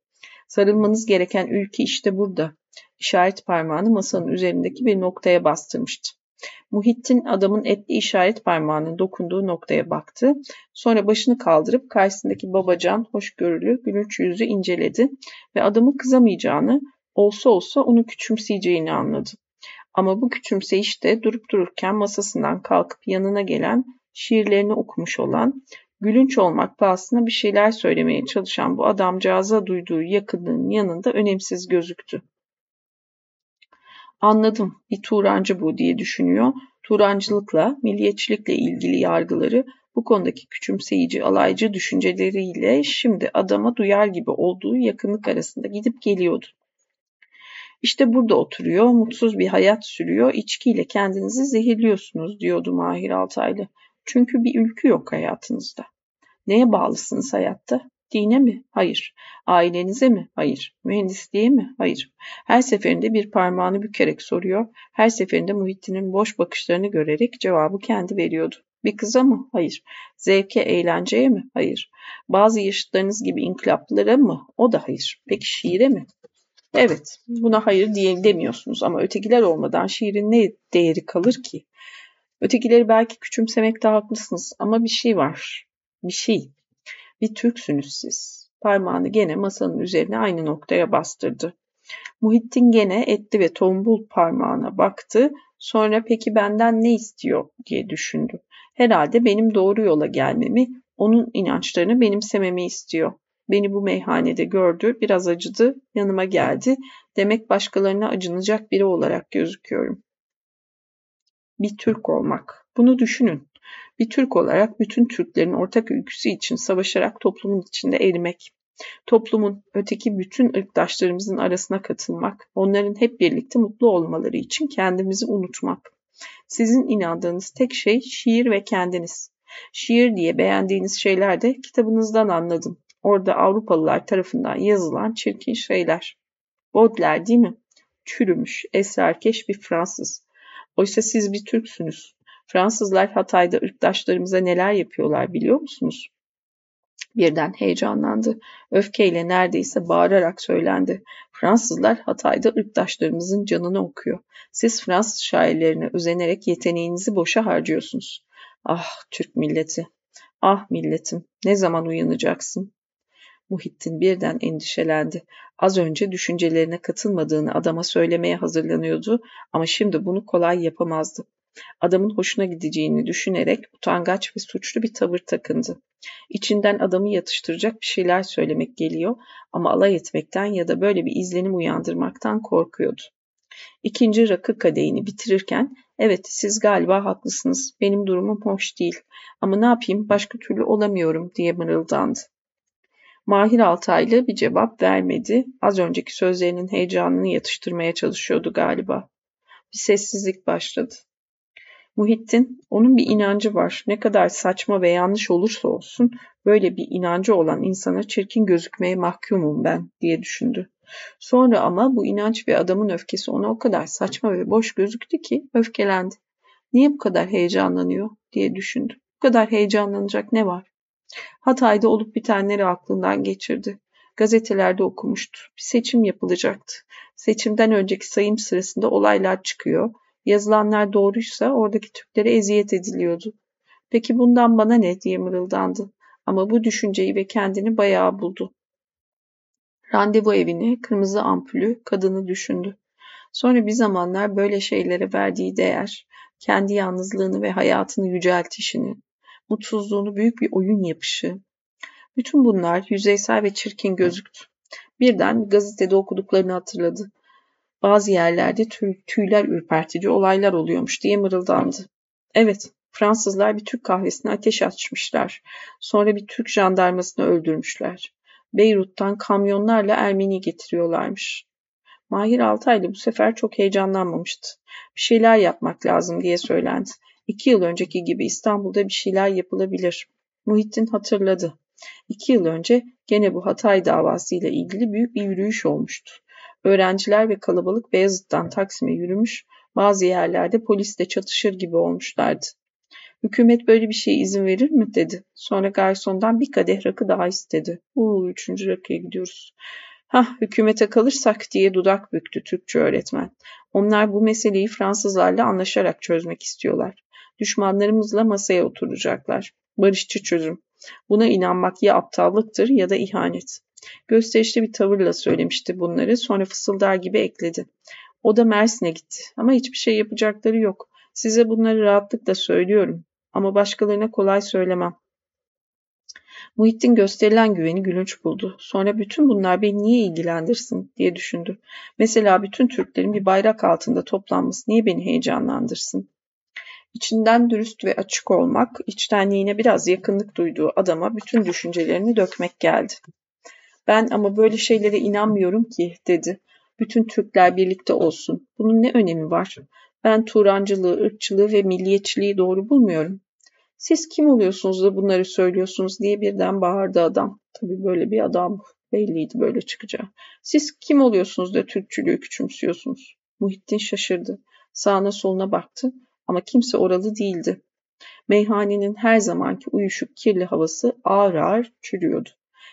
Sarılmanız gereken ülke işte burada. İşaret parmağını masanın üzerindeki bir noktaya bastırmıştı. Muhittin adamın etli işaret parmağının dokunduğu noktaya baktı. Sonra başını kaldırıp karşısındaki babacan, hoşgörülü, gülünç yüzü inceledi ve adamın kızamayacağını, olsa olsa onu küçümseyeceğini anladı. Ama bu küçümseyiş de durup dururken masasından kalkıp yanına gelen, şiirlerini okumuş olan, gülünç olmak pahasına bir şeyler söylemeye çalışan bu adamcağıza duyduğu yakınlığın yanında önemsiz gözüktü. Anladım, bir Turancı bu diye düşünüyor. Turancılıkla, milliyetçilikle ilgili yargıları bu konudaki küçümseyici, alaycı düşünceleriyle şimdi adama duyar gibi olduğu yakınlık arasında gidip geliyordu. İşte burada oturuyor, mutsuz bir hayat sürüyor, içkiyle kendinizi zehirliyorsunuz diyordu Mahir Altaylı. Çünkü bir ülkü yok hayatınızda. Neye bağlısınız hayatta? Dine mi? Hayır. Ailenize mi? Hayır. Mühendisliğe mi? Hayır. Her seferinde bir parmağını bükerek soruyor. Her seferinde Muhittin'in boş bakışlarını görerek cevabı kendi veriyordu. Bir kıza mı? Hayır. Zevke, eğlenceye mi? Hayır. Bazı yaşıtlarınız gibi inkılaplara mı? O da hayır. Peki şiire mi? Evet, buna hayır diye demiyorsunuz ama ötekiler olmadan şiirin ne değeri kalır ki? Ötekileri belki küçümsemekte haklısınız ama bir şey var. Bir şey. Bir Türksünüz siz. Parmağını gene masanın üzerine aynı noktaya bastırdı. Muhittin gene etli ve tombul parmağına baktı. Sonra peki benden ne istiyor diye düşündü. Herhalde benim doğru yola gelmemi, onun inançlarını benimsememi istiyor. Beni bu meyhanede gördü, biraz acıdı, yanıma geldi. Demek başkalarına acınacak biri olarak gözüküyorum. Bir Türk olmak. Bunu düşünün. Bir Türk olarak bütün Türklerin ortak ülküsü için savaşarak toplumun içinde erimek. Toplumun öteki bütün ırktaşlarımızın arasına katılmak, onların hep birlikte mutlu olmaları için kendimizi unutmak. Sizin inandığınız tek şey şiir ve kendiniz. Şiir diye beğendiğiniz şeyler de kitabınızdan anladım. Orada Avrupalılar tarafından yazılan çirkin şeyler. Baudelaire değil mi? Çürümüş, esrarkeş bir Fransız. Oysa siz bir Türksünüz. Fransızlar Hatay'da ırktaşlarımıza neler yapıyorlar biliyor musunuz? Birden heyecanlandı. Öfkeyle neredeyse bağırarak söylendi. Fransızlar Hatay'da ırktaşlarımızın canını okuyor. Siz Fransız şairlerine özenerek yeteneğinizi boşa harcıyorsunuz. Ah Türk milleti. Ah milletim. Ne zaman uyanacaksın? Muhittin birden endişelendi. Az önce düşüncelerine katılmadığını adama söylemeye hazırlanıyordu ama şimdi bunu kolay yapamazdı. Adamın hoşuna gideceğini düşünerek utangaç ve suçlu bir tavır takındı. İçinden adamı yatıştıracak bir şeyler söylemek geliyor ama alay etmekten ya da böyle bir izlenim uyandırmaktan korkuyordu. İkinci rakı kadehini bitirirken evet siz galiba haklısınız benim durumum hoş değil ama ne yapayım başka türlü olamıyorum diye mırıldandı. Mahir Altaylı bir cevap vermedi. Az önceki sözlerinin heyecanını yatıştırmaya çalışıyordu galiba. Bir sessizlik başladı. Muhittin, onun bir inancı var. Ne kadar saçma ve yanlış olursa olsun böyle bir inancı olan insana çirkin gözükmeye mahkumum ben diye düşündü. Sonra ama bu inanç ve adamın öfkesi ona o kadar saçma ve boş gözüktü ki öfkelendi. Niye bu kadar heyecanlanıyor diye düşündü. Bu kadar heyecanlanacak ne var? Hatay'da olup bitenleri aklından geçirdi. Gazetelerde okumuştu. Bir seçim yapılacaktı. Seçimden önceki sayım sırasında olaylar çıkıyor. Yazılanlar doğruysa oradaki Türklere eziyet ediliyordu. Peki bundan bana ne diye mırıldandı. Ama bu düşünceyi ve kendini bayağı buldu. Randevu evini, kırmızı ampulü, kadını düşündü. Sonra bir zamanlar böyle şeylere verdiği değer, kendi yalnızlığını ve hayatını yüceltişini, mutsuzluğunu büyük bir oyun yapışı. Bütün bunlar yüzeysel ve çirkin gözüktü. Birden gazetede okuduklarını hatırladı. Bazı yerlerde tüyler ürpertici olaylar oluyormuş diye mırıldandı. Evet, Fransızlar bir Türk kahvesine ateş açmışlar. Sonra bir Türk jandarmasını öldürmüşler. Beyrut'tan kamyonlarla Ermeni getiriyorlarmış. Mahir Altaylı bu sefer çok heyecanlanmamıştı. Bir şeyler yapmak lazım diye söylendi. İki yıl önceki gibi İstanbul'da bir şeyler yapılabilir. Muhittin hatırladı. İki yıl önce gene bu Hatay davası ile ilgili büyük bir yürüyüş olmuştu. Öğrenciler ve kalabalık Beyazıt'tan Taksim'e yürümüş, bazı yerlerde polisle çatışır gibi olmuşlardı. Hükümet böyle bir şeye izin verir mi dedi. Sonra garsondan bir kadeh rakı daha istedi. Uuu üçüncü rakıya gidiyoruz. Hah hükümete kalırsak diye dudak büktü Türkçe öğretmen. Onlar bu meseleyi Fransızlarla anlaşarak çözmek istiyorlar. Düşmanlarımızla masaya oturacaklar. Barışçı çözüm. Buna inanmak ya aptallıktır ya da ihanet. Gösterişli bir tavırla söylemişti bunları sonra fısıldar gibi ekledi. O da Mersin'e gitti ama hiçbir şey yapacakları yok. Size bunları rahatlıkla söylüyorum ama başkalarına kolay söylemem. Muhittin gösterilen güveni gülünç buldu. Sonra bütün bunlar beni niye ilgilendirsin diye düşündü. Mesela bütün Türklerin bir bayrak altında toplanması niye beni heyecanlandırsın? İçinden dürüst ve açık olmak, içtenliğine biraz yakınlık duyduğu adama bütün düşüncelerini dökmek geldi. Ben ama böyle şeylere inanmıyorum ki dedi. Bütün Türkler birlikte olsun. Bunun ne önemi var? Ben Turancılığı, ırkçılığı ve milliyetçiliği doğru bulmuyorum. Siz kim oluyorsunuz da bunları söylüyorsunuz diye birden bağırdı adam. Tabii böyle bir adam belliydi böyle çıkacağı. Siz kim oluyorsunuz da Türkçülüğü küçümsüyorsunuz? Muhittin şaşırdı. Sağına soluna baktı ama kimse oralı değildi. Meyhanenin her zamanki uyuşuk kirli havası ağır ağır çürüyordu.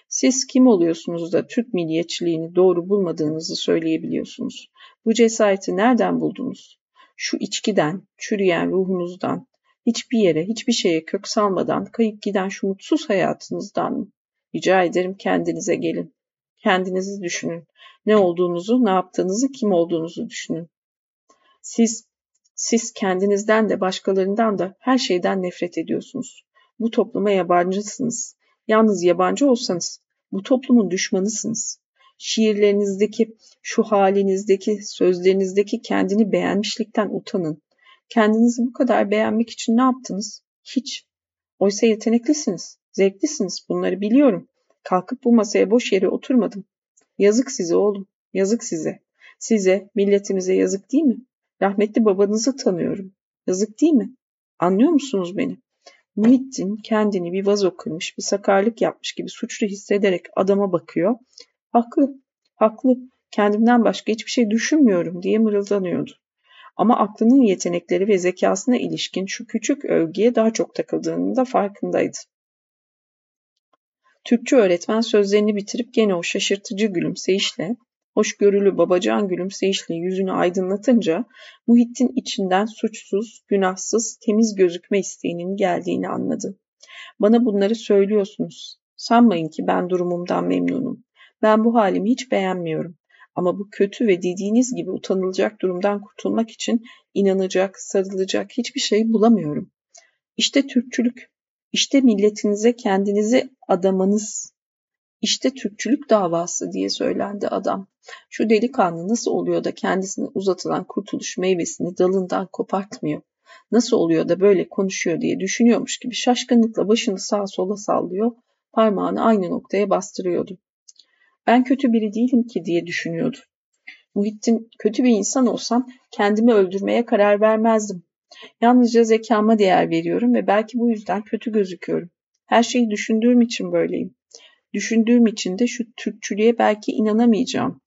Siz kim oluyorsunuz da Türk milliyetçiliğini doğru bulmadığınızı söyleyebiliyorsunuz? Bu cesareti nereden buldunuz? Şu içkiden, çürüyen ruhunuzdan, hiçbir yere, hiçbir şeye kök salmadan kayıp giden şu mutsuz hayatınızdan mı? Rica ederim kendinize gelin. Kendinizi düşünün. Ne olduğunuzu, ne yaptığınızı, kim olduğunuzu düşünün. Siz siz kendinizden de başkalarından da her şeyden nefret ediyorsunuz. Bu topluma yabancısınız. Yalnız yabancı olsanız bu toplumun düşmanısınız. Şiirlerinizdeki, şu halinizdeki, sözlerinizdeki kendini beğenmişlikten utanın. Kendinizi bu kadar beğenmek için ne yaptınız? Hiç. Oysa yeteneklisiniz, zevklisiniz. Bunları biliyorum. Kalkıp bu masaya boş yere oturmadım. Yazık size oğlum, yazık size. Size, milletimize yazık değil mi? Rahmetli babanızı tanıyorum. Yazık değil mi? Anlıyor musunuz beni? Muhittin kendini bir vazo kırmış, bir sakarlık yapmış gibi suçlu hissederek adama bakıyor. Haklı, haklı. Kendimden başka hiçbir şey düşünmüyorum diye mırıldanıyordu. Ama aklının yetenekleri ve zekasına ilişkin şu küçük övgüye daha çok takıldığının da farkındaydı. Türkçe öğretmen sözlerini bitirip gene o şaşırtıcı gülümseyişle, hoşgörülü babacan gülümseyişle yüzünü aydınlatınca Muhittin içinden suçsuz, günahsız, temiz gözükme isteğinin geldiğini anladı. Bana bunları söylüyorsunuz. Sanmayın ki ben durumumdan memnunum. Ben bu halimi hiç beğenmiyorum. Ama bu kötü ve dediğiniz gibi utanılacak durumdan kurtulmak için inanacak, sarılacak hiçbir şey bulamıyorum. İşte Türkçülük, işte milletinize kendinizi adamanız, işte Türkçülük davası diye söylendi adam. Şu delikanlı nasıl oluyor da kendisine uzatılan kurtuluş meyvesini dalından kopartmıyor? Nasıl oluyor da böyle konuşuyor diye düşünüyormuş gibi şaşkınlıkla başını sağa sola sallıyor, parmağını aynı noktaya bastırıyordu. Ben kötü biri değilim ki diye düşünüyordu. Muhittin kötü bir insan olsam kendimi öldürmeye karar vermezdim. Yalnızca zekama değer veriyorum ve belki bu yüzden kötü gözüküyorum. Her şeyi düşündüğüm için böyleyim. Düşündüğüm için de şu Türkçülüğe belki inanamayacağım.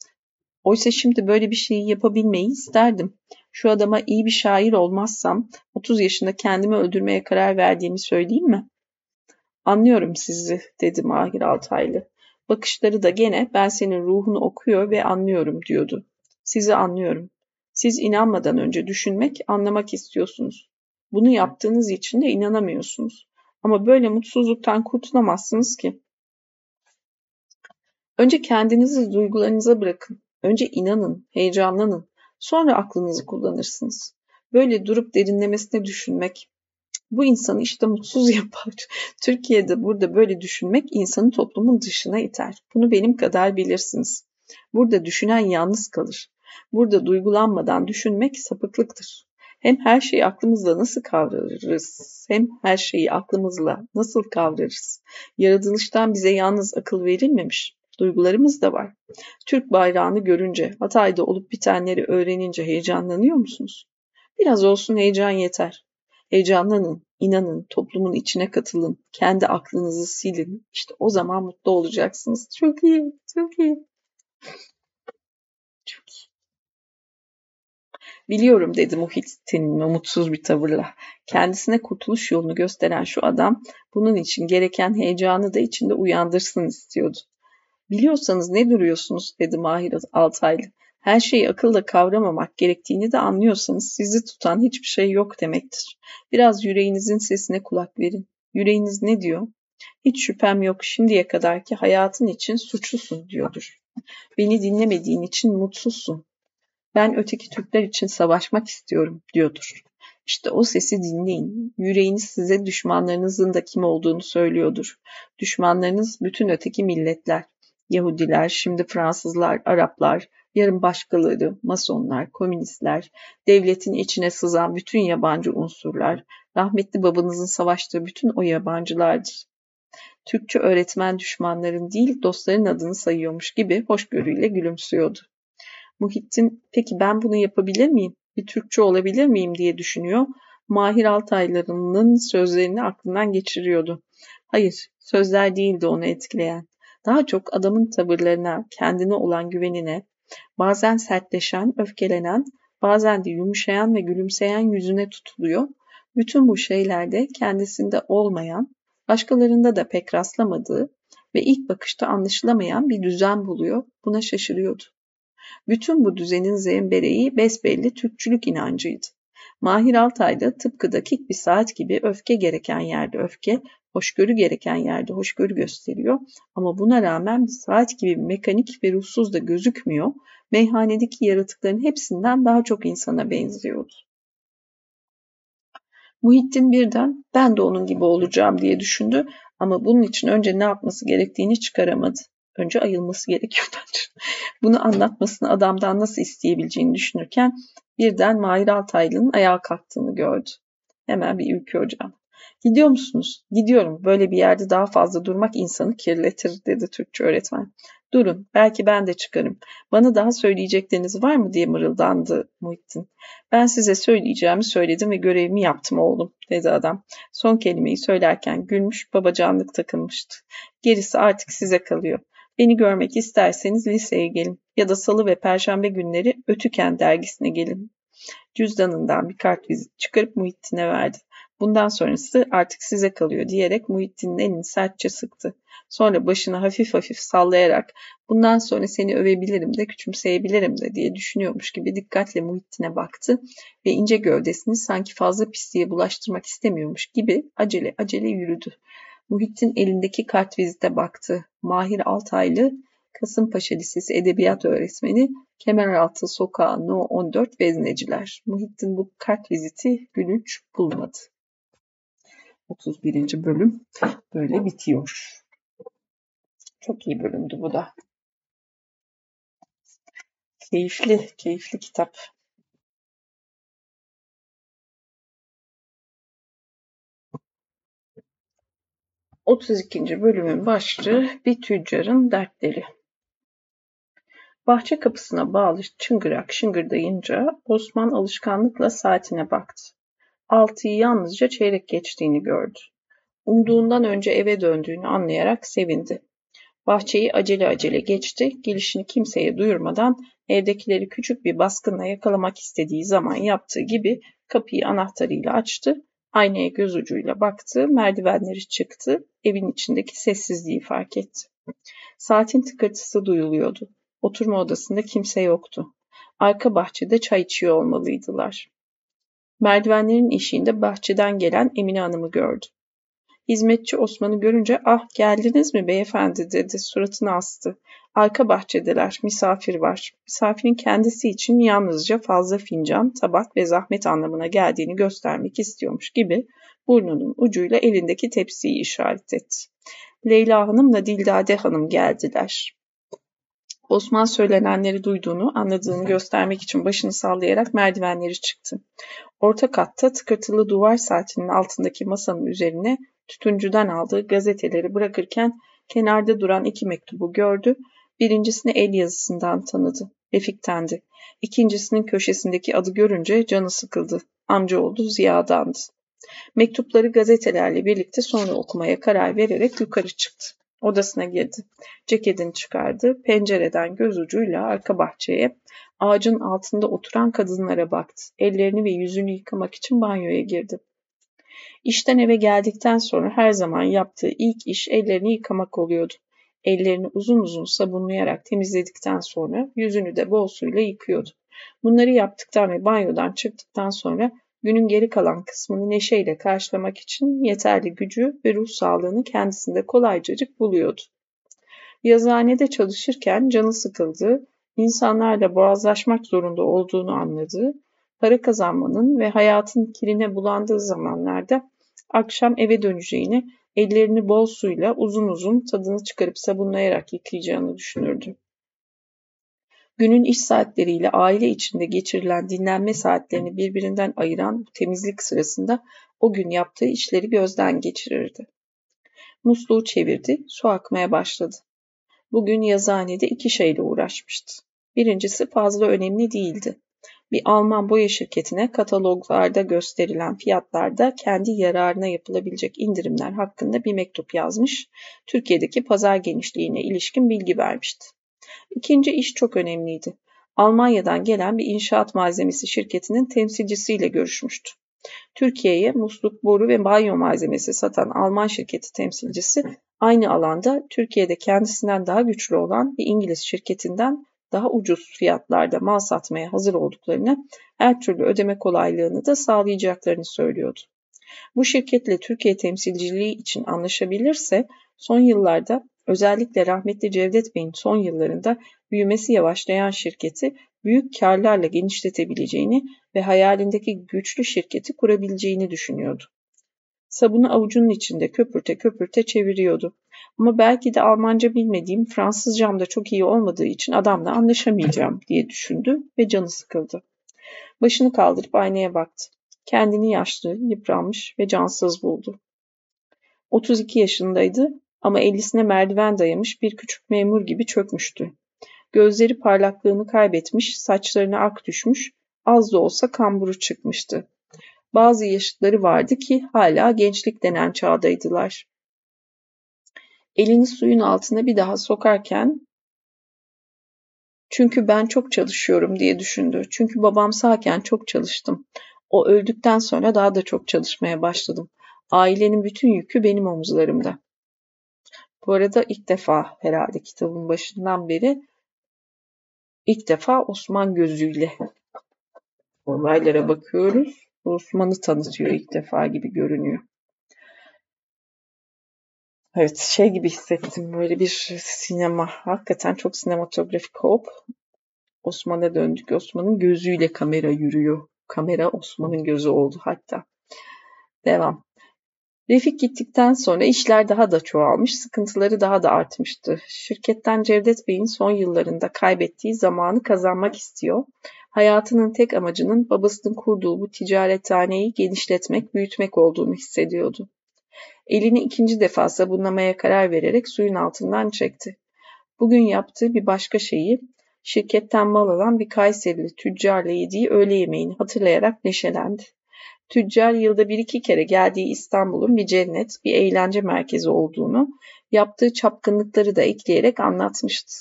Oysa şimdi böyle bir şeyi yapabilmeyi isterdim. Şu adama iyi bir şair olmazsam 30 yaşında kendimi öldürmeye karar verdiğimi söyleyeyim mi? Anlıyorum sizi dedi Mahir Altaylı. Bakışları da gene ben senin ruhunu okuyor ve anlıyorum diyordu. Sizi anlıyorum. Siz inanmadan önce düşünmek, anlamak istiyorsunuz. Bunu yaptığınız için de inanamıyorsunuz. Ama böyle mutsuzluktan kurtulamazsınız ki. Önce kendinizi duygularınıza bırakın. Önce inanın, heyecanlanın. Sonra aklınızı kullanırsınız. Böyle durup derinlemesine düşünmek, bu insanı işte mutsuz *laughs* yapar. Türkiye'de burada böyle düşünmek insanı toplumun dışına iter. Bunu benim kadar bilirsiniz. Burada düşünen yalnız kalır. Burada duygulanmadan düşünmek sapıklıktır. Hem her şeyi aklımızla nasıl kavrarız, hem her şeyi aklımızla nasıl kavrarız. Yaratılıştan bize yalnız akıl verilmemiş, duygularımız da var. Türk bayrağını görünce, Hatay'da olup bitenleri öğrenince heyecanlanıyor musunuz? Biraz olsun heyecan yeter. Heyecanlanın, inanın, toplumun içine katılın, kendi aklınızı silin. İşte o zaman mutlu olacaksınız. Çok iyi, çok iyi. Çok iyi. Biliyorum dedi Muhittin umutsuz bir tavırla. Kendisine kurtuluş yolunu gösteren şu adam bunun için gereken heyecanı da içinde uyandırsın istiyordu. Biliyorsanız ne duruyorsunuz dedi Mahir Altaylı. Her şeyi akılla kavramamak gerektiğini de anlıyorsanız sizi tutan hiçbir şey yok demektir. Biraz yüreğinizin sesine kulak verin. Yüreğiniz ne diyor? Hiç şüphem yok şimdiye kadarki hayatın için suçlusun diyordur. Beni dinlemediğin için mutsuzsun. Ben öteki Türkler için savaşmak istiyorum diyordur. İşte o sesi dinleyin. Yüreğiniz size düşmanlarınızın da kim olduğunu söylüyordur. Düşmanlarınız bütün öteki milletler. Yahudiler, şimdi Fransızlar, Araplar, yarın başkaları, masonlar, komünistler, devletin içine sızan bütün yabancı unsurlar, rahmetli babanızın savaştığı bütün o yabancılardır. Türkçe öğretmen düşmanların değil dostların adını sayıyormuş gibi hoşgörüyle gülümsüyordu. Muhittin peki ben bunu yapabilir miyim? Bir Türkçe olabilir miyim diye düşünüyor. Mahir Altayları'nın sözlerini aklından geçiriyordu. Hayır, sözler değildi onu etkileyen. Daha çok adamın tavırlarına, kendine olan güvenine, bazen sertleşen, öfkelenen, bazen de yumuşayan ve gülümseyen yüzüne tutuluyor. Bütün bu şeylerde kendisinde olmayan, başkalarında da pek rastlamadığı ve ilk bakışta anlaşılamayan bir düzen buluyor. Buna şaşırıyordu. Bütün bu düzenin zembereği besbelli Türkçülük inancıydı. Mahir Altay'da tıpkı dakik bir saat gibi öfke gereken yerde öfke, Hoşgörü gereken yerde hoşgörü gösteriyor ama buna rağmen bir saat gibi mekanik ve ruhsuz da gözükmüyor. Meyhanedeki yaratıkların hepsinden daha çok insana benziyordu. Muhittin birden ben de onun gibi olacağım diye düşündü ama bunun için önce ne yapması gerektiğini çıkaramadı. Önce ayılması gerekiyor bence. Bunu anlatmasını adamdan nasıl isteyebileceğini düşünürken birden Mahir Altaylı'nın ayağa kalktığını gördü. Hemen bir ülke hocam. Gidiyor musunuz? Gidiyorum. Böyle bir yerde daha fazla durmak insanı kirletir dedi Türkçe öğretmen. Durun, belki ben de çıkarım. Bana daha söyleyecekleriniz var mı diye mırıldandı Muhittin. Ben size söyleyeceğimi söyledim ve görevimi yaptım oğlum, dedi adam. Son kelimeyi söylerken gülmüş, babacanlık takılmıştı. Gerisi artık size kalıyor. Beni görmek isterseniz liseye gelin ya da salı ve perşembe günleri Ötüken dergisine gelin. Cüzdanından bir kart çıkarıp Muhittin'e verdi. Bundan sonrası artık size kalıyor diyerek Muhittin'in elini sertçe sıktı. Sonra başını hafif hafif sallayarak bundan sonra seni övebilirim de küçümseyebilirim de diye düşünüyormuş gibi dikkatle Muhittin'e baktı ve ince gövdesini sanki fazla pisliğe bulaştırmak istemiyormuş gibi acele acele yürüdü. Muhittin elindeki kart vizite baktı. Mahir Altaylı, Kasımpaşa Lisesi Edebiyat Öğretmeni, Kemeraltı Sokağı No 14 Vezneciler. Muhittin bu kart viziti gülünç bulmadı. 31. bölüm böyle bitiyor. Çok iyi bölümdü bu da. Keyifli, keyifli kitap. 32. bölümün başlığı Bir tüccarın dertleri. Bahçe kapısına bağlı çıngırak şıngırdayınca Osman alışkanlıkla saatine baktı. Altıyı yalnızca çeyrek geçtiğini gördü. Umduğundan önce eve döndüğünü anlayarak sevindi. Bahçeyi acele acele geçti, gelişini kimseye duyurmadan evdekileri küçük bir baskınla yakalamak istediği zaman yaptığı gibi kapıyı anahtarıyla açtı Aynaya göz ucuyla baktı, merdivenleri çıktı, evin içindeki sessizliği fark etti. Saatin tıkırtısı duyuluyordu. Oturma odasında kimse yoktu. Arka bahçede çay içiyor olmalıydılar. Merdivenlerin eşiğinde bahçeden gelen Emine Hanım'ı gördü. Hizmetçi Osman'ı görünce ah geldiniz mi beyefendi dedi suratını astı. Arka bahçedeler misafir var. Misafirin kendisi için yalnızca fazla fincan, tabak ve zahmet anlamına geldiğini göstermek istiyormuş gibi burnunun ucuyla elindeki tepsiyi işaret etti. Leyla Hanım'la Dildade Hanım geldiler. Osman söylenenleri duyduğunu, anladığını göstermek için başını sallayarak merdivenleri çıktı. Orta katta tıkırtılı duvar saatinin altındaki masanın üzerine tütüncüden aldığı gazeteleri bırakırken kenarda duran iki mektubu gördü. Birincisini el yazısından tanıdı. Refik'tendi. İkincisinin köşesindeki adı görünce canı sıkıldı. Amcaoğlu Ziya'dandı. Mektupları gazetelerle birlikte sonra okumaya karar vererek yukarı çıktı. Odasına girdi. Ceketini çıkardı. Pencereden göz ucuyla arka bahçeye, ağacın altında oturan kadınlara baktı. Ellerini ve yüzünü yıkamak için banyoya girdi. İşten eve geldikten sonra her zaman yaptığı ilk iş ellerini yıkamak oluyordu. Ellerini uzun uzun sabunlayarak temizledikten sonra yüzünü de bol suyla yıkıyordu. Bunları yaptıktan ve banyodan çıktıktan sonra günün geri kalan kısmını neşeyle karşılamak için yeterli gücü ve ruh sağlığını kendisinde kolaycacık buluyordu. Yazıhanede çalışırken canı sıkıldığı, insanlarla boğazlaşmak zorunda olduğunu anladığı, para kazanmanın ve hayatın kirine bulandığı zamanlarda akşam eve döneceğini, ellerini bol suyla uzun uzun tadını çıkarıp sabunlayarak yıkayacağını düşünürdü. Günün iş saatleriyle aile içinde geçirilen dinlenme saatlerini birbirinden ayıran temizlik sırasında o gün yaptığı işleri gözden geçirirdi. Musluğu çevirdi, su akmaya başladı. Bugün yazıhanede iki şeyle uğraşmıştı. Birincisi fazla önemli değildi bir Alman boya şirketine kataloglarda gösterilen fiyatlarda kendi yararına yapılabilecek indirimler hakkında bir mektup yazmış, Türkiye'deki pazar genişliğine ilişkin bilgi vermişti. İkinci iş çok önemliydi. Almanya'dan gelen bir inşaat malzemesi şirketinin temsilcisiyle görüşmüştü. Türkiye'ye musluk, boru ve banyo malzemesi satan Alman şirketi temsilcisi aynı alanda Türkiye'de kendisinden daha güçlü olan bir İngiliz şirketinden daha ucuz fiyatlarda mal satmaya hazır olduklarını, her türlü ödeme kolaylığını da sağlayacaklarını söylüyordu. Bu şirketle Türkiye temsilciliği için anlaşabilirse son yıllarda özellikle rahmetli Cevdet Bey'in son yıllarında büyümesi yavaşlayan şirketi büyük karlarla genişletebileceğini ve hayalindeki güçlü şirketi kurabileceğini düşünüyordu. Sabunu avucunun içinde köpürte köpürte çeviriyordu. Ama belki de Almanca bilmediğim, Fransızcam da çok iyi olmadığı için adamla anlaşamayacağım diye düşündü ve canı sıkıldı. Başını kaldırıp aynaya baktı. Kendini yaşlı, yıpranmış ve cansız buldu. 32 yaşındaydı ama ellisine merdiven dayamış bir küçük memur gibi çökmüştü. Gözleri parlaklığını kaybetmiş, saçlarına ak düşmüş, az da olsa kamburu çıkmıştı. Bazı yaşıtları vardı ki hala gençlik denen çağdaydılar. Elini suyun altına bir daha sokarken çünkü ben çok çalışıyorum diye düşündü. Çünkü babam sağken çok çalıştım. O öldükten sonra daha da çok çalışmaya başladım. Ailenin bütün yükü benim omuzlarımda. Bu arada ilk defa herhalde kitabın başından beri ilk defa Osman gözüyle olaylara bakıyoruz. Osman'ı tanıtıyor ilk defa gibi görünüyor. Evet şey gibi hissettim böyle bir sinema hakikaten çok sinematografik hop. Osman'a döndük. Osman'ın gözüyle kamera yürüyor. Kamera Osman'ın gözü oldu hatta. Devam. Refik gittikten sonra işler daha da çoğalmış, sıkıntıları daha da artmıştı. Şirketten Cevdet Bey'in son yıllarında kaybettiği zamanı kazanmak istiyor. Hayatının tek amacının babasının kurduğu bu ticarethaneyi genişletmek, büyütmek olduğunu hissediyordu. Elini ikinci defa sabunlamaya karar vererek suyun altından çekti. Bugün yaptığı bir başka şeyi, şirketten mal alan bir Kayserili tüccarla yediği öğle yemeğini hatırlayarak neşelendi. Tüccar yılda bir iki kere geldiği İstanbul'un bir cennet, bir eğlence merkezi olduğunu, yaptığı çapkınlıkları da ekleyerek anlatmıştı.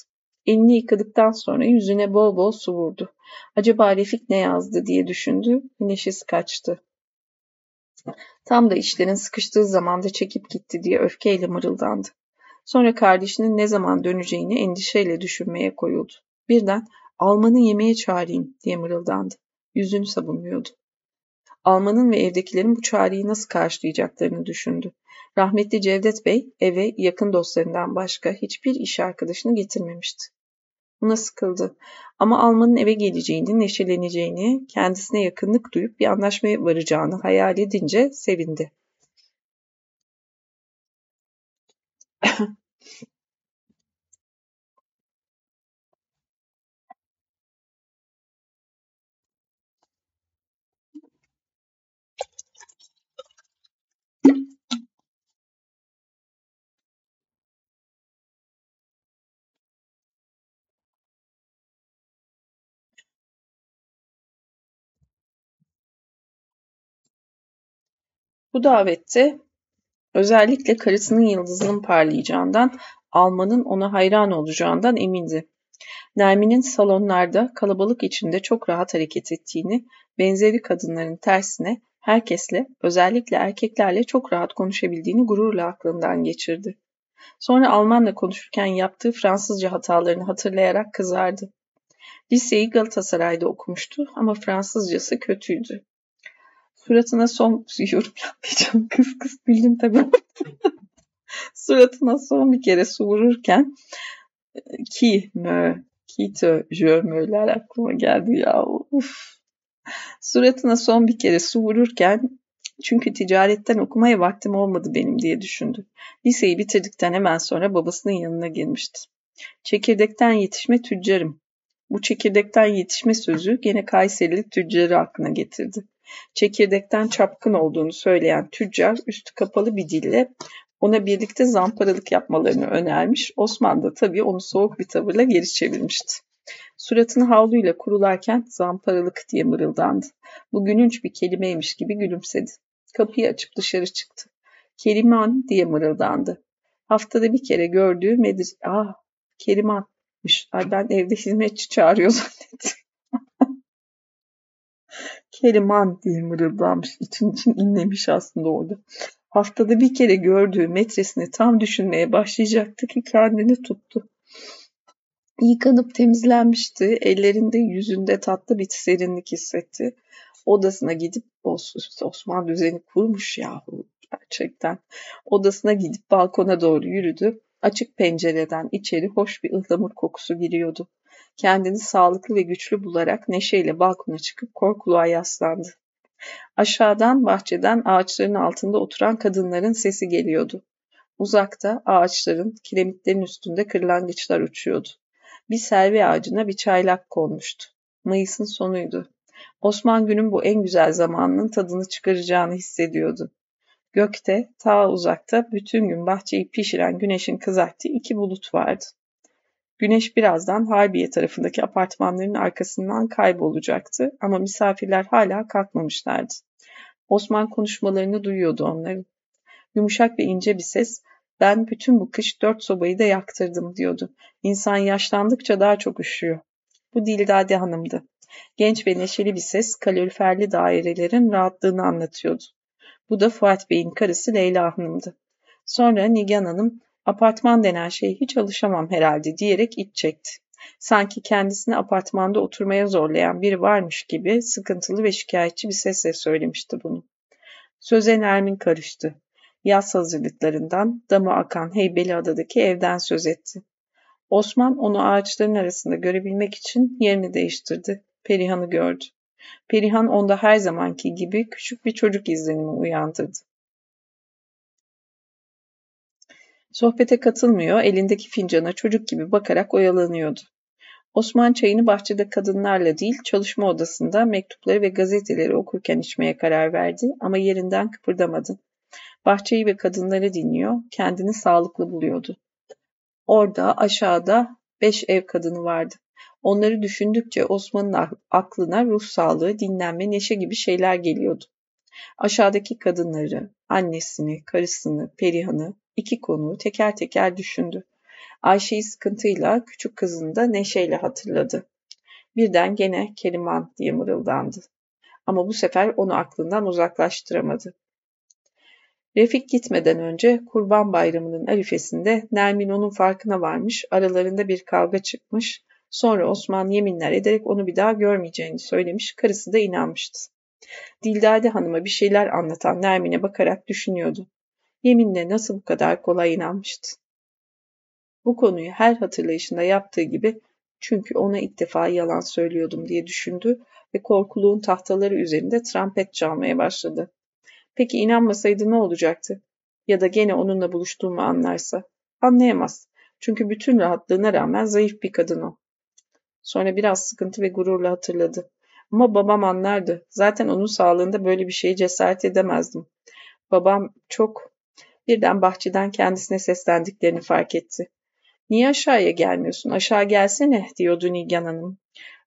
Elini yıkadıktan sonra yüzüne bol bol su vurdu. Acaba Refik ne yazdı diye düşündü, neşesi kaçtı. Tam da işlerin sıkıştığı zamanda çekip gitti diye öfkeyle mırıldandı. Sonra kardeşinin ne zaman döneceğini endişeyle düşünmeye koyuldu. Birden Alman'ı yemeğe çağırayım diye mırıldandı. Yüzünü sabunluyordu. Alman'ın ve evdekilerin bu çağrıyı nasıl karşılayacaklarını düşündü. Rahmetli Cevdet Bey eve yakın dostlarından başka hiçbir iş arkadaşını getirmemişti. Buna sıkıldı. Ama Alman'ın eve geleceğini, neşeleneceğini, kendisine yakınlık duyup bir anlaşmaya varacağını hayal edince sevindi. Bu davette özellikle karısının yıldızının parlayacağından, Alman'ın ona hayran olacağından emindi. Nermin'in salonlarda kalabalık içinde çok rahat hareket ettiğini, benzeri kadınların tersine herkesle, özellikle erkeklerle çok rahat konuşabildiğini gururla aklından geçirdi. Sonra Almanla konuşurken yaptığı Fransızca hatalarını hatırlayarak kızardı. Liseyi Galatasaray'da okumuştu ama Fransızcası kötüydü. Suratına son *laughs* yorum yapmayacağım. Kıs kıs bildim tabii. *laughs* Suratına son bir kere su vururken ki mö ki te je mö'ler aklıma geldi ya. Uf. Suratına son bir kere su vururken çünkü ticaretten okumaya vaktim olmadı benim diye düşündü. Liseyi bitirdikten hemen sonra babasının yanına gelmişti. Çekirdekten yetişme tüccarım. Bu çekirdekten yetişme sözü gene Kayserili tüccarı aklına getirdi. Çekirdekten çapkın olduğunu söyleyen tüccar üstü kapalı bir dille ona birlikte zamparalık yapmalarını önermiş. Osman da tabii onu soğuk bir tavırla geri çevirmişti. Suratını havluyla kurularken zamparalık diye mırıldandı. Bu gülünç bir kelimeymiş gibi gülümsedi. Kapıyı açıp dışarı çıktı. Keriman diye mırıldandı. Haftada bir kere gördüğü Medir... Ah Keriman'mış. Ay ben evde hizmetçi çağırıyor *laughs* zannettim. Keriman diye mırıldanmış. İçin için inlemiş aslında orada. Haftada bir kere gördüğü metresini tam düşünmeye başlayacaktı ki kendini tuttu. Yıkanıp temizlenmişti. Ellerinde yüzünde tatlı bir serinlik hissetti. Odasına gidip Osman düzeni kurmuş yahu gerçekten. Odasına gidip balkona doğru yürüdü. Açık pencereden içeri hoş bir ıhlamur kokusu giriyordu. Kendini sağlıklı ve güçlü bularak neşeyle balkona çıkıp korkuluğa yaslandı. Aşağıdan bahçeden ağaçların altında oturan kadınların sesi geliyordu. Uzakta ağaçların, kiremitlerin üstünde kırlangıçlar uçuyordu. Bir selvi ağacına bir çaylak konmuştu. Mayıs'ın sonuydu. Osman günün bu en güzel zamanının tadını çıkaracağını hissediyordu. Gökte, ta uzakta bütün gün bahçeyi pişiren güneşin kızarttığı iki bulut vardı. Güneş birazdan Harbiye tarafındaki apartmanların arkasından kaybolacaktı ama misafirler hala kalkmamışlardı. Osman konuşmalarını duyuyordu onların. Yumuşak ve ince bir ses, ben bütün bu kış dört sobayı da yaktırdım diyordu. İnsan yaşlandıkça daha çok üşüyor. Bu Dildade Hanım'dı. Genç ve neşeli bir ses kaloriferli dairelerin rahatlığını anlatıyordu. Bu da Fuat Bey'in karısı Leyla Hanım'dı. Sonra Nigan Hanım apartman denen şeye hiç alışamam herhalde diyerek iç çekti. Sanki kendisini apartmanda oturmaya zorlayan biri varmış gibi sıkıntılı ve şikayetçi bir sesle söylemişti bunu. Söze Nermin karıştı. Yaz hazırlıklarından damı akan Heybeliada'daki evden söz etti. Osman onu ağaçların arasında görebilmek için yerini değiştirdi. Perihan'ı gördü. Perihan onda her zamanki gibi küçük bir çocuk izlenimi uyandırdı. Sohbete katılmıyor, elindeki fincana çocuk gibi bakarak oyalanıyordu. Osman çayını bahçede kadınlarla değil, çalışma odasında mektupları ve gazeteleri okurken içmeye karar verdi ama yerinden kıpırdamadı. Bahçeyi ve kadınları dinliyor, kendini sağlıklı buluyordu. Orada aşağıda beş ev kadını vardı. Onları düşündükçe Osman'ın aklına ruh sağlığı, dinlenme, neşe gibi şeyler geliyordu. Aşağıdaki kadınları, annesini, karısını, Perihan'ı, iki konuğu teker teker düşündü. Ayşe'yi sıkıntıyla, küçük kızını da neşeyle hatırladı. Birden gene Keriman diye mırıldandı. Ama bu sefer onu aklından uzaklaştıramadı. Refik gitmeden önce Kurban Bayramı'nın arifesinde Nermin onun farkına varmış, aralarında bir kavga çıkmış, sonra Osman yeminler ederek onu bir daha görmeyeceğini söylemiş, karısı da inanmıştı. Dildade Hanım'a bir şeyler anlatan Nermin'e bakarak düşünüyordu. Yeminle nasıl bu kadar kolay inanmıştı? Bu konuyu her hatırlayışında yaptığı gibi çünkü ona ilk defa yalan söylüyordum diye düşündü ve korkuluğun tahtaları üzerinde trampet çalmaya başladı. Peki inanmasaydı ne olacaktı? Ya da gene onunla buluştuğumu anlarsa? Anlayamaz. Çünkü bütün rahatlığına rağmen zayıf bir kadın o. Sonra biraz sıkıntı ve gururla hatırladı. Ama babam anlardı. Zaten onun sağlığında böyle bir şeye cesaret edemezdim. Babam çok birden bahçeden kendisine seslendiklerini fark etti. Niye aşağıya gelmiyorsun? Aşağı gelsene diyordu Nigan Hanım.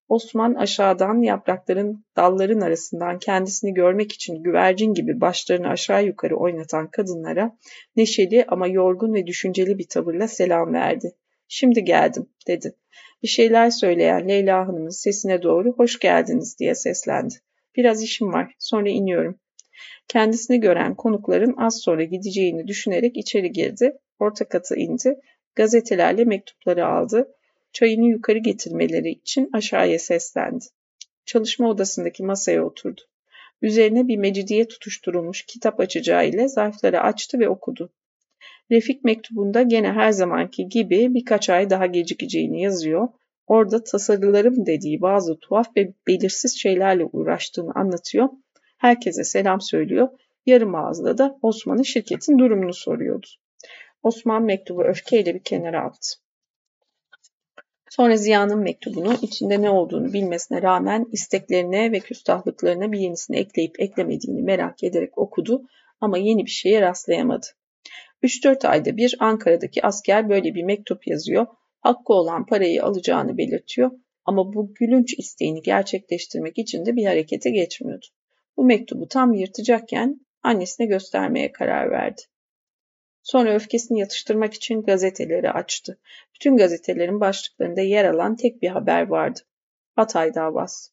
Osman aşağıdan yaprakların dalların arasından kendisini görmek için güvercin gibi başlarını aşağı yukarı oynatan kadınlara neşeli ama yorgun ve düşünceli bir tavırla selam verdi. Şimdi geldim dedi. Bir şeyler söyleyen Leyla Hanım'ın sesine doğru hoş geldiniz diye seslendi. Biraz işim var sonra iniyorum. Kendisini gören konukların az sonra gideceğini düşünerek içeri girdi. Orta kata indi. Gazetelerle mektupları aldı çayını yukarı getirmeleri için aşağıya seslendi. Çalışma odasındaki masaya oturdu. Üzerine bir mecidiye tutuşturulmuş kitap açacağı ile zarfları açtı ve okudu. Refik mektubunda gene her zamanki gibi birkaç ay daha gecikeceğini yazıyor. Orada tasarılarım dediği bazı tuhaf ve belirsiz şeylerle uğraştığını anlatıyor. Herkese selam söylüyor. Yarım ağızla da Osman'ın şirketin durumunu soruyordu. Osman mektubu öfkeyle bir kenara attı. Sonra Ziya'nın mektubunu içinde ne olduğunu bilmesine rağmen isteklerine ve küstahlıklarına bir yenisini ekleyip eklemediğini merak ederek okudu ama yeni bir şeye rastlayamadı. 3-4 ayda bir Ankara'daki asker böyle bir mektup yazıyor, hakkı olan parayı alacağını belirtiyor ama bu gülünç isteğini gerçekleştirmek için de bir harekete geçmiyordu. Bu mektubu tam yırtacakken annesine göstermeye karar verdi. Sonra öfkesini yatıştırmak için gazeteleri açtı. Bütün gazetelerin başlıklarında yer alan tek bir haber vardı. Hatay davası.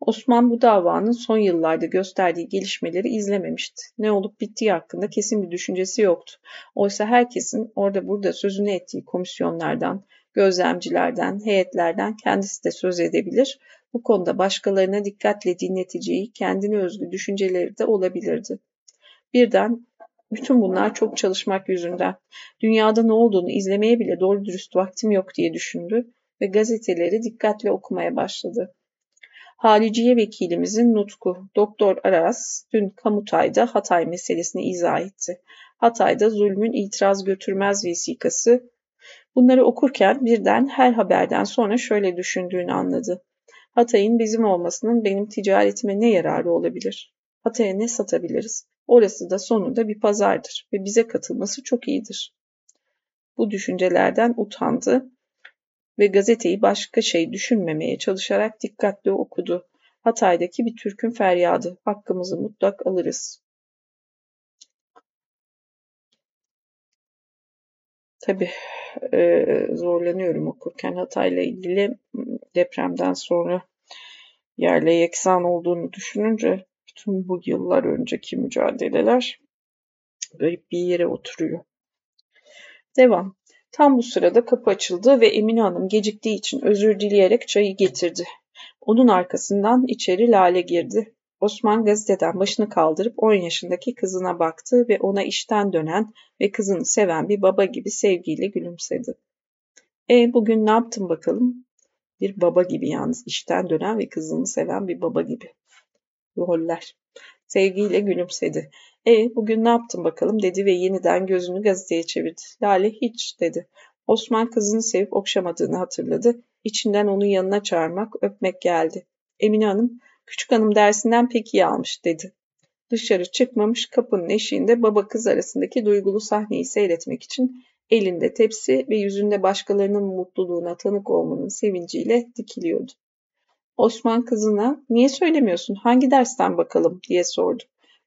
Osman bu davanın son yıllarda gösterdiği gelişmeleri izlememişti. Ne olup bittiği hakkında kesin bir düşüncesi yoktu. Oysa herkesin orada burada sözünü ettiği komisyonlardan, gözlemcilerden, heyetlerden kendisi de söz edebilir. Bu konuda başkalarına dikkatle dinleteceği kendine özgü düşünceleri de olabilirdi. Birden bütün bunlar çok çalışmak yüzünden. Dünyada ne olduğunu izlemeye bile doğru dürüst vaktim yok diye düşündü ve gazeteleri dikkatle okumaya başladı. Haliciye vekilimizin nutku Doktor Aras dün Kamutay'da Hatay meselesini izah etti. Hatay'da zulmün itiraz götürmez vesikası. Bunları okurken birden her haberden sonra şöyle düşündüğünü anladı. Hatay'ın bizim olmasının benim ticaretime ne yararı olabilir? Hatay'a ne satabiliriz? Orası da sonunda bir pazardır ve bize katılması çok iyidir. Bu düşüncelerden utandı ve gazeteyi başka şey düşünmemeye çalışarak dikkatli okudu. Hatay'daki bir Türk'ün feryadı. Hakkımızı mutlak alırız. Tabii e, zorlanıyorum okurken Hatay'la ilgili depremden sonra yerle yeksan olduğunu düşününce bütün bu yıllar önceki mücadeleler garip bir yere oturuyor. Devam. Tam bu sırada kapı açıldı ve Emine Hanım geciktiği için özür dileyerek çayı getirdi. Onun arkasından içeri Lale girdi. Osman gazeteden başını kaldırıp 10 yaşındaki kızına baktı ve ona işten dönen ve kızını seven bir baba gibi sevgiyle gülümsedi. E bugün ne yaptın bakalım? Bir baba gibi yalnız işten dönen ve kızını seven bir baba gibi. Roller. Sevgiyle gülümsedi. E bugün ne yaptın bakalım dedi ve yeniden gözünü gazeteye çevirdi. Lale hiç dedi. Osman kızını sevip okşamadığını hatırladı. İçinden onu yanına çağırmak, öpmek geldi. Emine Hanım, küçük hanım dersinden pek iyi almış dedi. Dışarı çıkmamış kapının eşiğinde baba kız arasındaki duygulu sahneyi seyretmek için elinde tepsi ve yüzünde başkalarının mutluluğuna tanık olmanın sevinciyle dikiliyordu. Osman kızına niye söylemiyorsun hangi dersten bakalım diye sordu.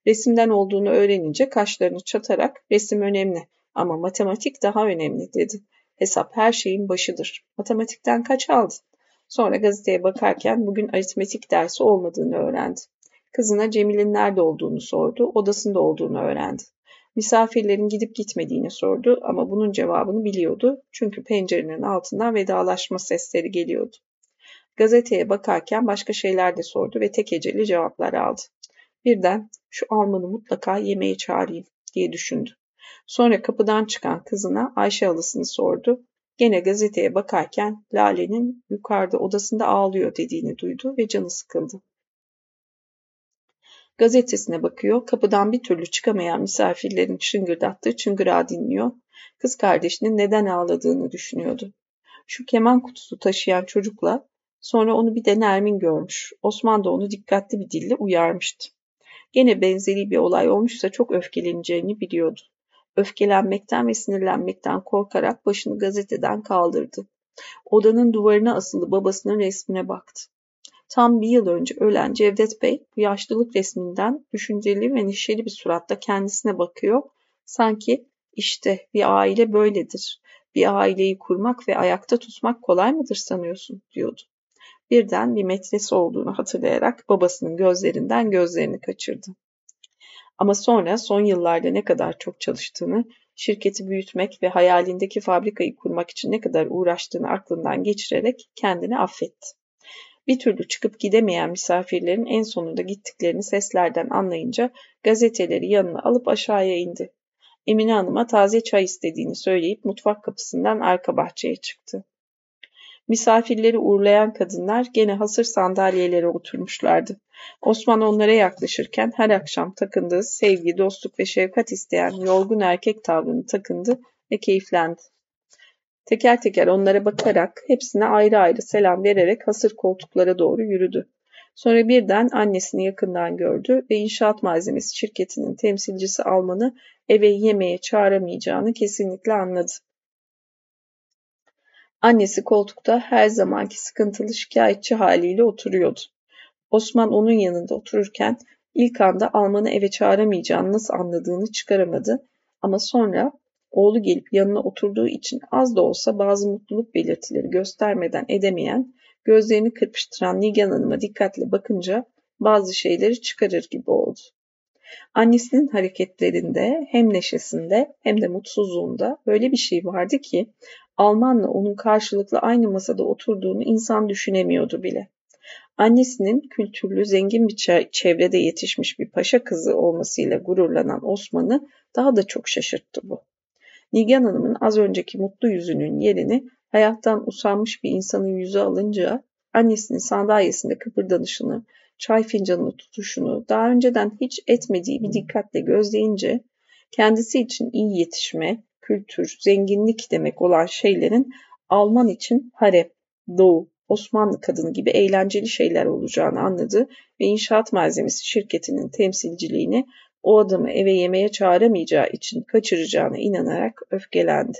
Resimden olduğunu öğrenince kaşlarını çatarak resim önemli ama matematik daha önemli dedi. Hesap her şeyin başıdır. Matematikten kaç aldın? Sonra gazeteye bakarken bugün aritmetik dersi olmadığını öğrendi. Kızına Cemil'in nerede olduğunu sordu, odasında olduğunu öğrendi. Misafirlerin gidip gitmediğini sordu ama bunun cevabını biliyordu çünkü pencerenin altından vedalaşma sesleri geliyordu. Gazeteye bakarken başka şeyler de sordu ve tek eceli cevaplar aldı. Birden şu Alman'ı mutlaka yemeğe çağırayım diye düşündü. Sonra kapıdan çıkan kızına Ayşe halısını sordu. Gene gazeteye bakarken Lale'nin yukarıda odasında ağlıyor dediğini duydu ve canı sıkıldı. Gazetesine bakıyor, kapıdan bir türlü çıkamayan misafirlerin şıngırdattığı çıngırağı dinliyor. Kız kardeşinin neden ağladığını düşünüyordu. Şu keman kutusu taşıyan çocukla sonra onu bir de Nermin görmüş. Osman da onu dikkatli bir dille uyarmıştı. Gene benzeri bir olay olmuşsa çok öfkeleneceğini biliyordu. Öfkelenmekten ve sinirlenmekten korkarak başını gazeteden kaldırdı. Odanın duvarına asılı babasının resmine baktı. Tam bir yıl önce ölen Cevdet Bey bu yaşlılık resminden düşünceli ve neşeli bir suratla kendisine bakıyor. Sanki işte bir aile böyledir. Bir aileyi kurmak ve ayakta tutmak kolay mıdır sanıyorsun diyordu. Birden bir metresi olduğunu hatırlayarak babasının gözlerinden gözlerini kaçırdı. Ama sonra son yıllarda ne kadar çok çalıştığını, şirketi büyütmek ve hayalindeki fabrikayı kurmak için ne kadar uğraştığını aklından geçirerek kendini affetti. Bir türlü çıkıp gidemeyen misafirlerin en sonunda gittiklerini seslerden anlayınca gazeteleri yanına alıp aşağıya indi. Emine Hanım'a taze çay istediğini söyleyip mutfak kapısından arka bahçeye çıktı. Misafirleri uğurlayan kadınlar gene hasır sandalyelere oturmuşlardı. Osman onlara yaklaşırken her akşam takındığı sevgi, dostluk ve şefkat isteyen yorgun erkek tavrını takındı ve keyiflendi. Teker teker onlara bakarak hepsine ayrı ayrı selam vererek hasır koltuklara doğru yürüdü. Sonra birden annesini yakından gördü ve inşaat malzemesi şirketinin temsilcisi Alman'ı eve yemeğe çağıramayacağını kesinlikle anladı. Annesi koltukta her zamanki sıkıntılı şikayetçi haliyle oturuyordu. Osman onun yanında otururken ilk anda Alman'ı eve çağıramayacağını nasıl anladığını çıkaramadı ama sonra oğlu gelip yanına oturduğu için az da olsa bazı mutluluk belirtileri göstermeden edemeyen, gözlerini kırpıştıran Nigan Hanım'a dikkatle bakınca bazı şeyleri çıkarır gibi oldu. Annesinin hareketlerinde hem neşesinde hem de mutsuzluğunda böyle bir şey vardı ki Almanla onun karşılıklı aynı masada oturduğunu insan düşünemiyordu bile. Annesinin kültürlü, zengin bir çevrede yetişmiş bir paşa kızı olmasıyla gururlanan Osman'ı daha da çok şaşırttı bu. Nigan Hanım'ın az önceki mutlu yüzünün yerini hayattan usanmış bir insanın yüzü alınca annesinin sandalyesinde kıpırdanışını, çay fincanını tutuşunu daha önceden hiç etmediği bir dikkatle gözleyince kendisi için iyi yetişme, kültür, zenginlik demek olan şeylerin Alman için harem, doğu, Osmanlı kadını gibi eğlenceli şeyler olacağını anladı ve inşaat malzemesi şirketinin temsilciliğini o adamı eve yemeğe çağıramayacağı için kaçıracağına inanarak öfkelendi.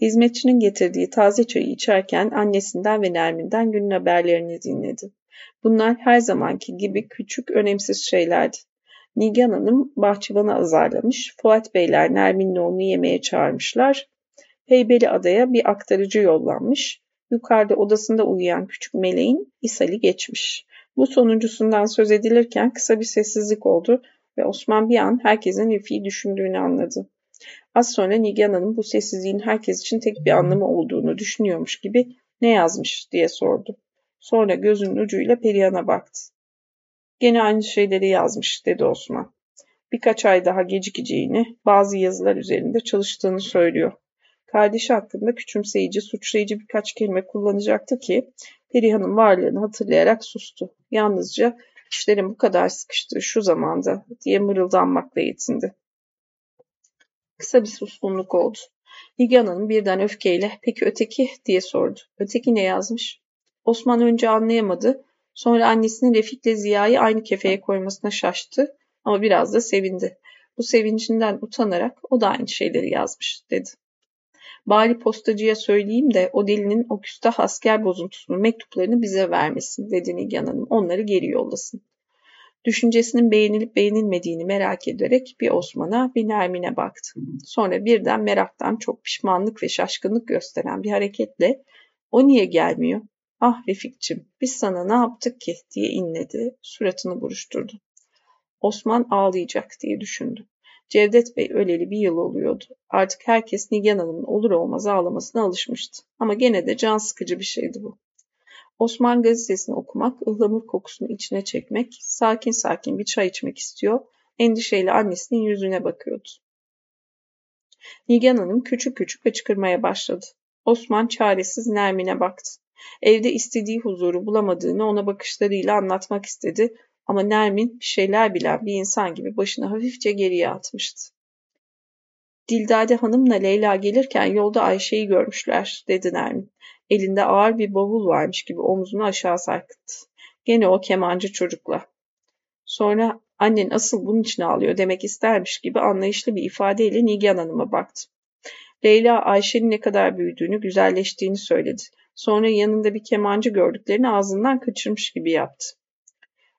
Hizmetçinin getirdiği taze çayı içerken annesinden ve Nermin'den günün haberlerini dinledi. Bunlar her zamanki gibi küçük, önemsiz şeylerdi. Nigan Hanım bahçıvanı azarlamış, Fuat Beyler Nermin'le onu yemeğe çağırmışlar. Heybeli Adaya bir aktarıcı yollanmış. Yukarıda odasında uyuyan küçük meleğin ishali geçmiş. Bu sonuncusundan söz edilirken kısa bir sessizlik oldu ve Osman bir an herkesin Refik'i düşündüğünü anladı. Az sonra Nigan Hanım bu sessizliğin herkes için tek bir anlamı olduğunu düşünüyormuş gibi ne yazmış diye sordu. Sonra gözünün ucuyla Perihan'a baktı. Gene aynı şeyleri yazmış dedi Osman. Birkaç ay daha gecikeceğini, bazı yazılar üzerinde çalıştığını söylüyor. Kardeşi hakkında küçümseyici, suçlayıcı birkaç kelime kullanacaktı ki Perihan'ın varlığını hatırlayarak sustu. Yalnızca işlerin bu kadar sıkıştığı şu zamanda diye mırıldanmakla yetindi. Kısa bir suskunluk oldu. Nigan birden öfkeyle peki öteki diye sordu. Öteki ne yazmış? Osman önce anlayamadı. Sonra annesinin Refik'le Ziya'yı aynı kefeye koymasına şaştı ama biraz da sevindi. Bu sevincinden utanarak o da aynı şeyleri yazmış dedi. Bari postacıya söyleyeyim de o delinin o küstah asker bozuntusunun mektuplarını bize vermesin dedi Nigan Hanım. Onları geri yollasın. Düşüncesinin beğenilip beğenilmediğini merak ederek bir Osman'a bir Nermin'e baktı. Sonra birden meraktan çok pişmanlık ve şaşkınlık gösteren bir hareketle o niye gelmiyor? Ah Refikçim biz sana ne yaptık ki diye inledi suratını buruşturdu. Osman ağlayacak diye düşündü. Cevdet Bey öleli bir yıl oluyordu. Artık herkes Nigan Hanım'ın olur olmaz ağlamasına alışmıştı. Ama gene de can sıkıcı bir şeydi bu. Osman gazetesini okumak, ıhlamur kokusunu içine çekmek, sakin sakin bir çay içmek istiyor, endişeyle annesinin yüzüne bakıyordu. Nigan Hanım küçük küçük hıçkırmaya başladı. Osman çaresiz Nermin'e baktı. Evde istediği huzuru bulamadığını ona bakışlarıyla anlatmak istedi ama Nermin bir şeyler bilen bir insan gibi başını hafifçe geriye atmıştı. Dildade Hanım'la Leyla gelirken yolda Ayşe'yi görmüşler, dedi Nermin. Elinde ağır bir bavul varmış gibi omzunu aşağı sarkıttı. Gene o kemancı çocukla. Sonra annen asıl bunun için ağlıyor demek istermiş gibi anlayışlı bir ifadeyle Nigan Hanım'a baktı. Leyla Ayşe'nin ne kadar büyüdüğünü, güzelleştiğini söyledi. Sonra yanında bir kemancı gördüklerini ağzından kaçırmış gibi yaptı.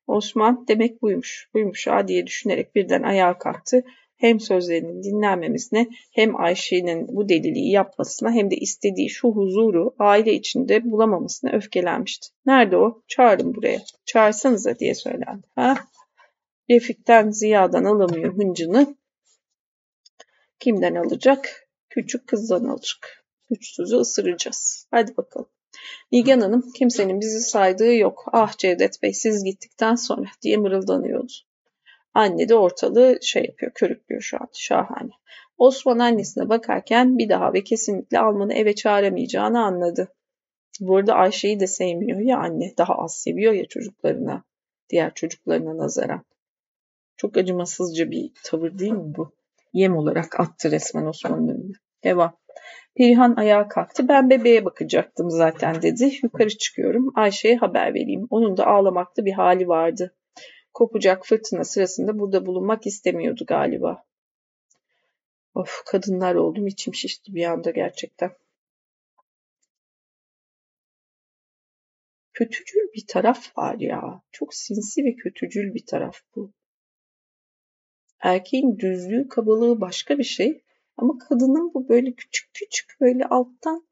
Osman demek buymuş, buymuş ha diye düşünerek birden ayağa kalktı. Hem sözlerinin dinlenmemesine hem Ayşe'nin bu deliliği yapmasına hem de istediği şu huzuru aile içinde bulamamasına öfkelenmişti. Nerede o? Çağırın buraya. Çağırsanıza diye söylendi. Ha? Refik'ten Ziya'dan alamıyor hıncını. Kimden alacak? Küçük kızdan alacak. Güçsüzü ısıracağız. Hadi bakalım. Nigan Hanım kimsenin bizi saydığı yok. Ah Cevdet Bey siz gittikten sonra diye mırıldanıyordu. Anne de ortalığı şey yapıyor, körüklüyor şu an. Şahane. Osman annesine bakarken bir daha ve kesinlikle Alman'ı eve çağıramayacağını anladı. Burada Ayşe'yi de sevmiyor ya anne. Daha az seviyor ya çocuklarına. Diğer çocuklarına nazaran. Çok acımasızca bir tavır değil mi bu? Yem olarak attı resmen Osman'ın önüne. Devam. Perihan ayağa kalktı. Ben bebeğe bakacaktım zaten dedi. Yukarı çıkıyorum. Ayşe'ye haber vereyim. Onun da ağlamaklı bir hali vardı. Kopacak fırtına sırasında burada bulunmak istemiyordu galiba. Of kadınlar oldum içim şişti bir anda gerçekten. Kötücül bir taraf var ya. Çok sinsi ve kötücül bir taraf bu. Erkeğin düzlüğü, kabalığı başka bir şey. Ama kadının bu böyle küçük küçük böyle alttan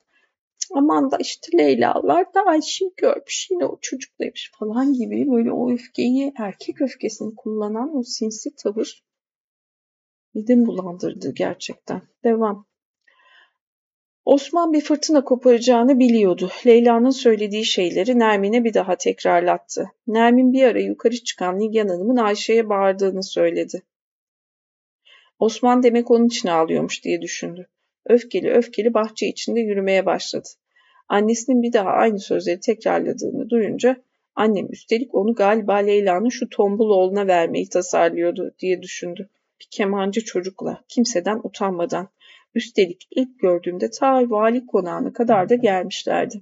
aman da işte Leyla'lar da Ayşe'yi görmüş yine o çocuktaymış falan gibi böyle o öfkeyi erkek öfkesini kullanan o sinsi tavır midem bulandırdı gerçekten. Devam. Osman bir fırtına koparacağını biliyordu. Leyla'nın söylediği şeyleri Nermin'e bir daha tekrarlattı. Nermin bir ara yukarı çıkan Nigan Hanım'ın Ayşe'ye bağırdığını söyledi. Osman demek onun için ağlıyormuş diye düşündü. Öfkeli öfkeli bahçe içinde yürümeye başladı. Annesinin bir daha aynı sözleri tekrarladığını duyunca annem üstelik onu galiba Leyla'nın şu tombul oğluna vermeyi tasarlıyordu diye düşündü. Bir kemancı çocukla, kimseden utanmadan. Üstelik ilk gördüğümde ta vali konağına kadar da gelmişlerdi.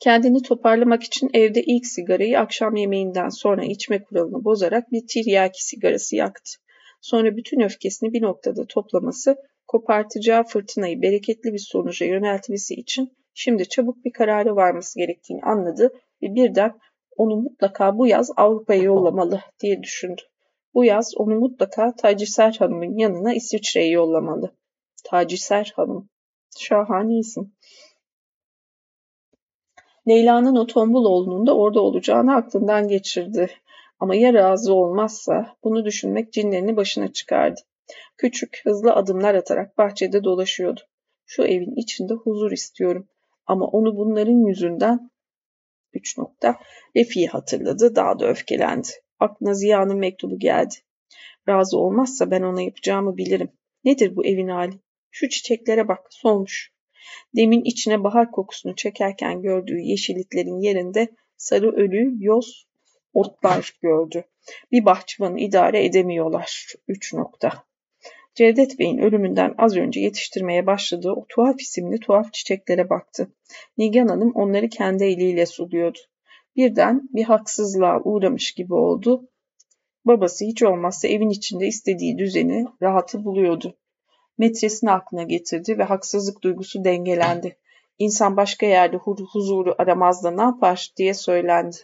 Kendini toparlamak için evde ilk sigarayı akşam yemeğinden sonra içme kuralını bozarak bir tiryaki sigarası yaktı. Sonra bütün öfkesini bir noktada toplaması, kopartacağı fırtınayı bereketli bir sonuca yöneltmesi için şimdi çabuk bir karara varması gerektiğini anladı ve birden onu mutlaka bu yaz Avrupa'ya yollamalı diye düşündü. Bu yaz onu mutlaka Taciser Hanım'ın yanına İsviçre'ye yollamalı. Taciser Hanım. Şahane isim. Leyla'nın o tombul oğlunun da orada olacağını aklından geçirdi. Ama ya razı olmazsa bunu düşünmek cinlerini başına çıkardı. Küçük, hızlı adımlar atarak bahçede dolaşıyordu. Şu evin içinde huzur istiyorum. Ama onu bunların yüzünden üç nokta Refi'yi hatırladı, daha da öfkelendi. Aklına Ziya'nın mektubu geldi. Razı olmazsa ben ona yapacağımı bilirim. Nedir bu evin hali? Şu çiçeklere bak, solmuş. Demin içine bahar kokusunu çekerken gördüğü yeşilliklerin yerinde sarı ölü, yoz, otlar gördü. Bir bahçıvanı idare edemiyorlar. Üç nokta. Cevdet Bey'in ölümünden az önce yetiştirmeye başladığı o tuhaf isimli tuhaf çiçeklere baktı. Nigan Hanım onları kendi eliyle suluyordu. Birden bir haksızlığa uğramış gibi oldu. Babası hiç olmazsa evin içinde istediği düzeni, rahatı buluyordu. Metresini aklına getirdi ve haksızlık duygusu dengelendi. İnsan başka yerde huzuru aramaz da ne yapar diye söylendi.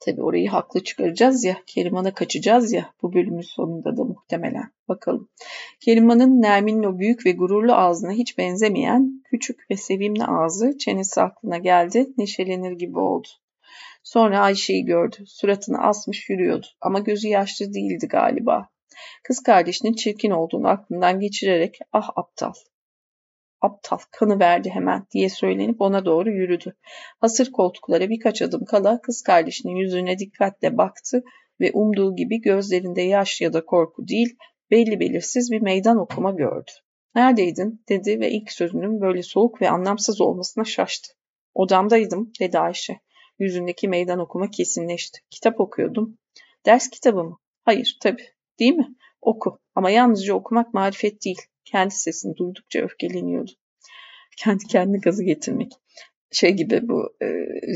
Tabi orayı haklı çıkaracağız ya, Keriman'a kaçacağız ya bu bölümün sonunda da muhtemelen. Bakalım. Keriman'ın Nermin'in o büyük ve gururlu ağzına hiç benzemeyen küçük ve sevimli ağzı çenesi aklına geldi, neşelenir gibi oldu. Sonra Ayşe'yi gördü. Suratını asmış yürüyordu ama gözü yaşlı değildi galiba. Kız kardeşinin çirkin olduğunu aklından geçirerek ah aptal aptal kanı verdi hemen diye söylenip ona doğru yürüdü. Hasır koltuklara birkaç adım kala kız kardeşinin yüzüne dikkatle baktı ve umduğu gibi gözlerinde yaş ya da korku değil belli belirsiz bir meydan okuma gördü. Neredeydin dedi ve ilk sözünün böyle soğuk ve anlamsız olmasına şaştı. Odamdaydım dedi Ayşe. Yüzündeki meydan okuma kesinleşti. Kitap okuyordum. Ders kitabı mı? Hayır tabii. Değil mi? Oku. Ama yalnızca okumak marifet değil. Kendi sesini duydukça öfkeleniyordu. Kendi kendine gazı getirmek. Şey gibi bu e,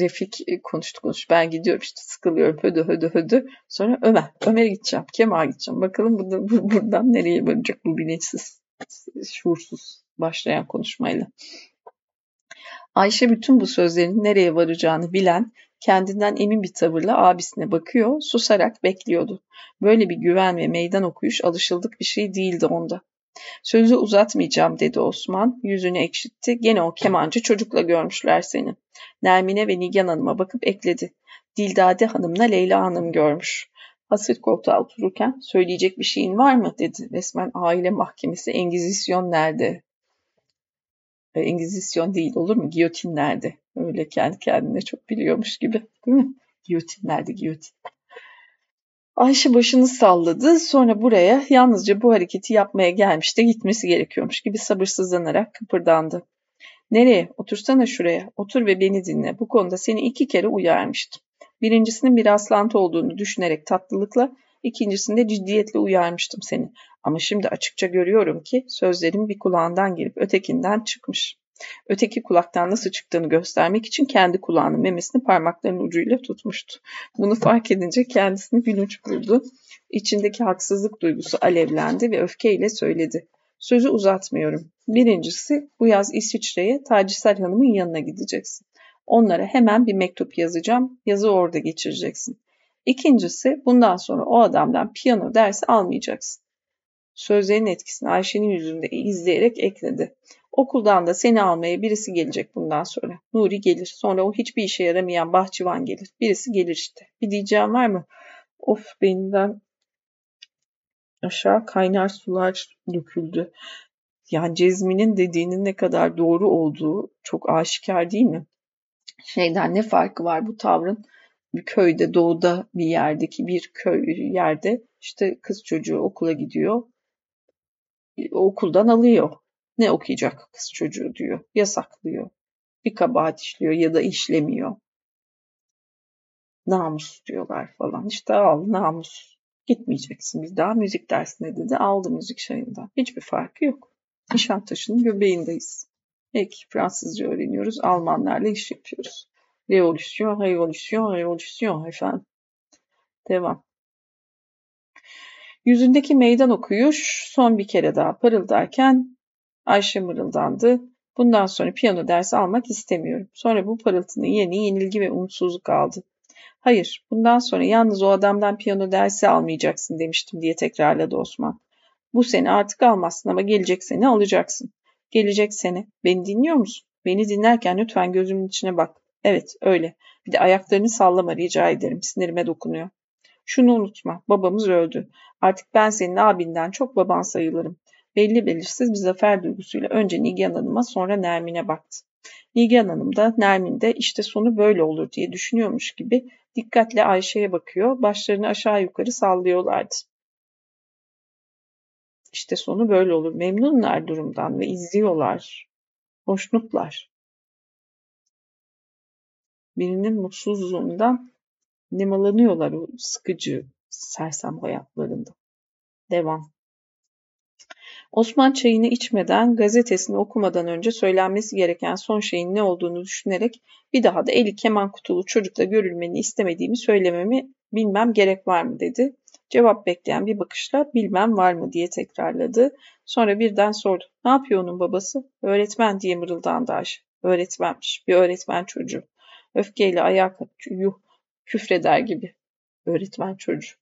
Refik e, konuştu konuş. Ben gidiyorum işte sıkılıyorum hödü hödü hödü. Sonra Ömer. Ömer'e gideceğim. Kemal'e gideceğim. Bakalım burada, bu, buradan nereye varacak bu bilinçsiz, şuursuz başlayan konuşmayla. Ayşe bütün bu sözlerin nereye varacağını bilen, kendinden emin bir tavırla abisine bakıyor, susarak bekliyordu. Böyle bir güven ve meydan okuyuş alışıldık bir şey değildi onda. Sözü uzatmayacağım dedi Osman. Yüzünü ekşitti. Gene o kemancı çocukla görmüşler seni. Nermine ve Nigan Hanım'a bakıp ekledi. Dildade Hanım'la Leyla Hanım görmüş. Hasır koltuğa otururken söyleyecek bir şeyin var mı dedi. Resmen aile mahkemesi Engizisyon nerede? E, Engizisyon değil olur mu? Giyotin nerede? Öyle kendi kendine çok biliyormuş gibi değil mi? Giyotin nerede giyotin? Ayşe başını salladı. Sonra buraya yalnızca bu hareketi yapmaya gelmiş de gitmesi gerekiyormuş gibi sabırsızlanarak kıpırdandı. Nereye? Otursana şuraya. Otur ve beni dinle. Bu konuda seni iki kere uyarmıştım. Birincisinin bir rastlantı olduğunu düşünerek tatlılıkla, ikincisinde ciddiyetle uyarmıştım seni. Ama şimdi açıkça görüyorum ki sözlerim bir kulağından girip ötekinden çıkmış. Öteki kulaktan nasıl çıktığını göstermek için kendi kulağının memesini parmaklarının ucuyla tutmuştu. Bunu fark edince kendisini gülünç buldu. İçindeki haksızlık duygusu alevlendi ve öfkeyle söyledi. Sözü uzatmıyorum. Birincisi bu yaz İsviçre'ye Tacisel Hanım'ın yanına gideceksin. Onlara hemen bir mektup yazacağım. Yazı orada geçireceksin. İkincisi bundan sonra o adamdan piyano dersi almayacaksın. Sözlerin etkisini Ayşe'nin yüzünde izleyerek ekledi. Okuldan da seni almaya birisi gelecek bundan sonra. Nuri gelir. Sonra o hiçbir işe yaramayan bahçıvan gelir. Birisi gelir işte. Bir diyeceğim var mı? Of beninden aşağı kaynar sular döküldü. Yani Cezmi'nin dediğinin ne kadar doğru olduğu çok aşikar değil mi? Şeyden ne farkı var bu tavrın? Bir köyde, doğuda bir yerdeki bir köy yerde işte kız çocuğu okula gidiyor. Okuldan alıyor. Ne okuyacak kız çocuğu diyor. Yasaklıyor. Bir kabahat işliyor ya da işlemiyor. Namus diyorlar falan. İşte al namus. Gitmeyeceksin bir daha müzik dersine dedi. Aldı müzik şeyinden. Hiçbir farkı yok. Nişantaşı'nın göbeğindeyiz. Peki Fransızca öğreniyoruz. Almanlarla iş yapıyoruz. Revolüsyon, revolüsyon, revolüsyon efendim. Devam. Yüzündeki meydan okuyuş son bir kere daha parıldarken Ayşe mırıldandı. Bundan sonra piyano dersi almak istemiyorum. Sonra bu parıltının yeni yenilgi ve umutsuzluk aldı. Hayır, bundan sonra yalnız o adamdan piyano dersi almayacaksın demiştim diye tekrarladı Osman. Bu sene artık almazsın ama gelecek sene alacaksın. Gelecek sene. Beni dinliyor musun? Beni dinlerken lütfen gözümün içine bak. Evet, öyle. Bir de ayaklarını sallama rica ederim. Sinirime dokunuyor. Şunu unutma. Babamız öldü. Artık ben senin abinden çok baban sayılırım. Belli belirsiz bir zafer duygusuyla önce Nigan Hanım'a sonra Nermin'e baktı. Nigan Hanım da Nermin de işte sonu böyle olur diye düşünüyormuş gibi dikkatle Ayşe'ye bakıyor, başlarını aşağı yukarı sallıyorlardı. İşte sonu böyle olur. Memnunlar durumdan ve izliyorlar. Hoşnutlar. Birinin mutsuzluğundan nemalanıyorlar o sıkıcı sersem hayatlarında. Devam. Osman çayını içmeden, gazetesini okumadan önce söylenmesi gereken son şeyin ne olduğunu düşünerek bir daha da eli keman kutulu çocukla görülmeni istemediğimi söylememi bilmem gerek var mı dedi. Cevap bekleyen bir bakışla bilmem var mı diye tekrarladı. Sonra birden sordu. Ne yapıyor onun babası? Öğretmen diye mırıldandı Ayşe. Öğretmenmiş. Bir öğretmen çocuğu. Öfkeyle ayağa yuh küfreder gibi. Öğretmen çocuğu.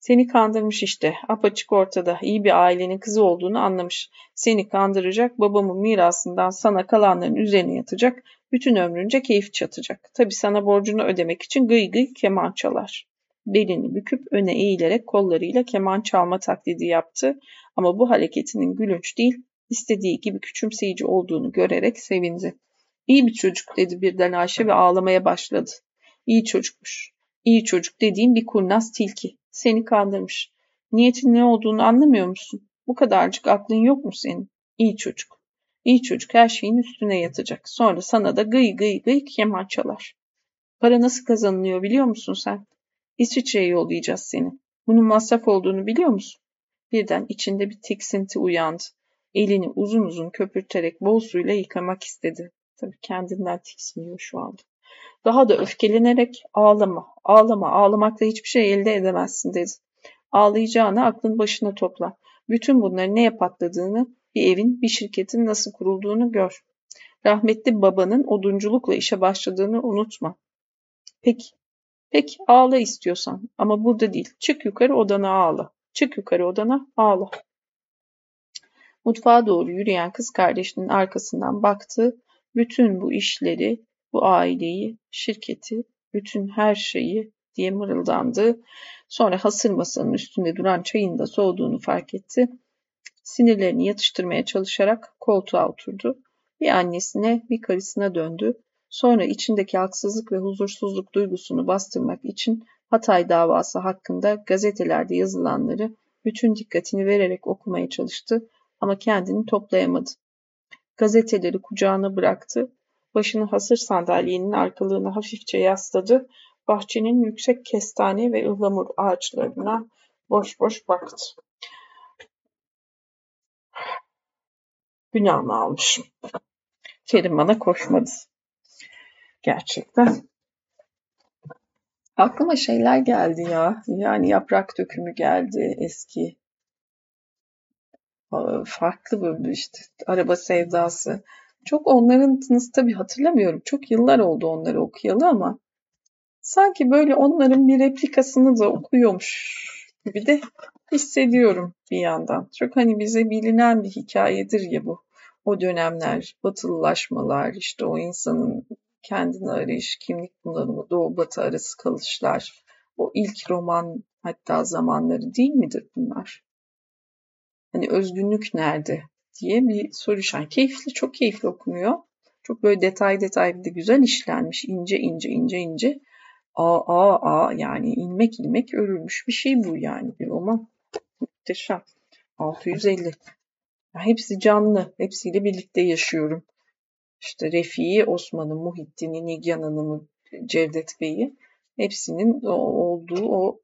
Seni kandırmış işte. Apaçık ortada. İyi bir ailenin kızı olduğunu anlamış. Seni kandıracak, babamın mirasından sana kalanların üzerine yatacak, bütün ömrünce keyif çatacak. Tabi sana borcunu ödemek için gıy gıy keman çalar. Belini büküp öne eğilerek kollarıyla keman çalma taklidi yaptı. Ama bu hareketinin gülünç değil, istediği gibi küçümseyici olduğunu görerek sevindi. İyi bir çocuk dedi birden Ayşe ve ağlamaya başladı. İyi çocukmuş. İyi çocuk dediğim bir kurnaz tilki. Seni kandırmış. Niyetin ne olduğunu anlamıyor musun? Bu kadarcık aklın yok mu senin? İyi çocuk. İyi çocuk her şeyin üstüne yatacak. Sonra sana da gıy gıy gıy keman çalar. Para nasıl kazanılıyor biliyor musun sen? İsviçre'ye yollayacağız seni. Bunun masraf olduğunu biliyor musun? Birden içinde bir tiksinti uyandı. Elini uzun uzun köpürterek bol suyla yıkamak istedi. Tabii kendinden tiksiniyor şu anda. Daha da öfkelenerek ağlama, ağlama, ağlamakla hiçbir şey elde edemezsin dedi. Ağlayacağına aklın başına topla. Bütün bunların neye patladığını, bir evin, bir şirketin nasıl kurulduğunu gör. Rahmetli babanın odunculukla işe başladığını unutma. Peki, peki ağla istiyorsan ama burada değil. Çık yukarı odana ağla. Çık yukarı odana ağla. Mutfağa doğru yürüyen kız kardeşinin arkasından baktı. Bütün bu işleri bu aileyi, şirketi, bütün her şeyi diye mırıldandı. Sonra hasır masanın üstünde duran çayın da soğuduğunu fark etti. Sinirlerini yatıştırmaya çalışarak koltuğa oturdu. Bir annesine, bir karısına döndü. Sonra içindeki haksızlık ve huzursuzluk duygusunu bastırmak için Hatay davası hakkında gazetelerde yazılanları bütün dikkatini vererek okumaya çalıştı ama kendini toplayamadı. Gazeteleri kucağına bıraktı Başını hasır sandalyenin arkalığına hafifçe yasladı. Bahçenin yüksek kestane ve ıhlamur ağaçlarına boş boş baktı. Günahını almışım. Kerim bana koşmadı. Gerçekten. Aklıma şeyler geldi ya. Yani yaprak dökümü geldi eski. Farklı böyle işte araba sevdası. Çok onların tınısı tabii hatırlamıyorum. Çok yıllar oldu onları okuyalı ama sanki böyle onların bir replikasını da okuyormuş gibi de hissediyorum bir yandan. Çok hani bize bilinen bir hikayedir ya bu. O dönemler, batılılaşmalar, işte o insanın kendini arayış, kimlik bunalımı, doğu batı arası kalışlar, o ilk roman hatta zamanları değil midir bunlar? Hani özgünlük nerede? Diye bir soru işareti. Keyifli, çok keyifli okunuyor. Çok böyle detay detay bir de güzel işlenmiş. ince ince ince ince. Aa aa aa yani ilmek ilmek örülmüş bir şey bu yani bir roman. Muhteşem. 650. Ya hepsi canlı. Hepsiyle birlikte yaşıyorum. İşte Refi'yi, Osman'ı, Muhittin'i, Nigyan Hanım'ı, Cevdet Bey'i hepsinin olduğu o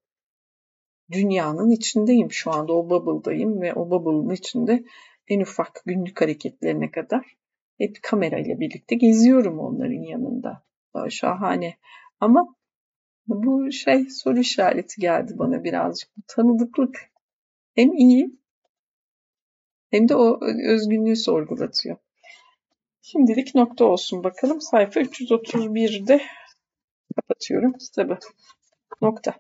dünyanın içindeyim şu anda. O bubble'dayım ve o bubble'ın içinde en ufak günlük hareketlerine kadar hep kamerayla birlikte geziyorum onların yanında. Şahane. Ama bu şey soru işareti geldi bana birazcık. Bu tanıdıklık hem iyi hem de o özgünlüğü sorgulatıyor. Şimdilik nokta olsun bakalım. Sayfa 331'de kapatıyorum kitabı. Nokta.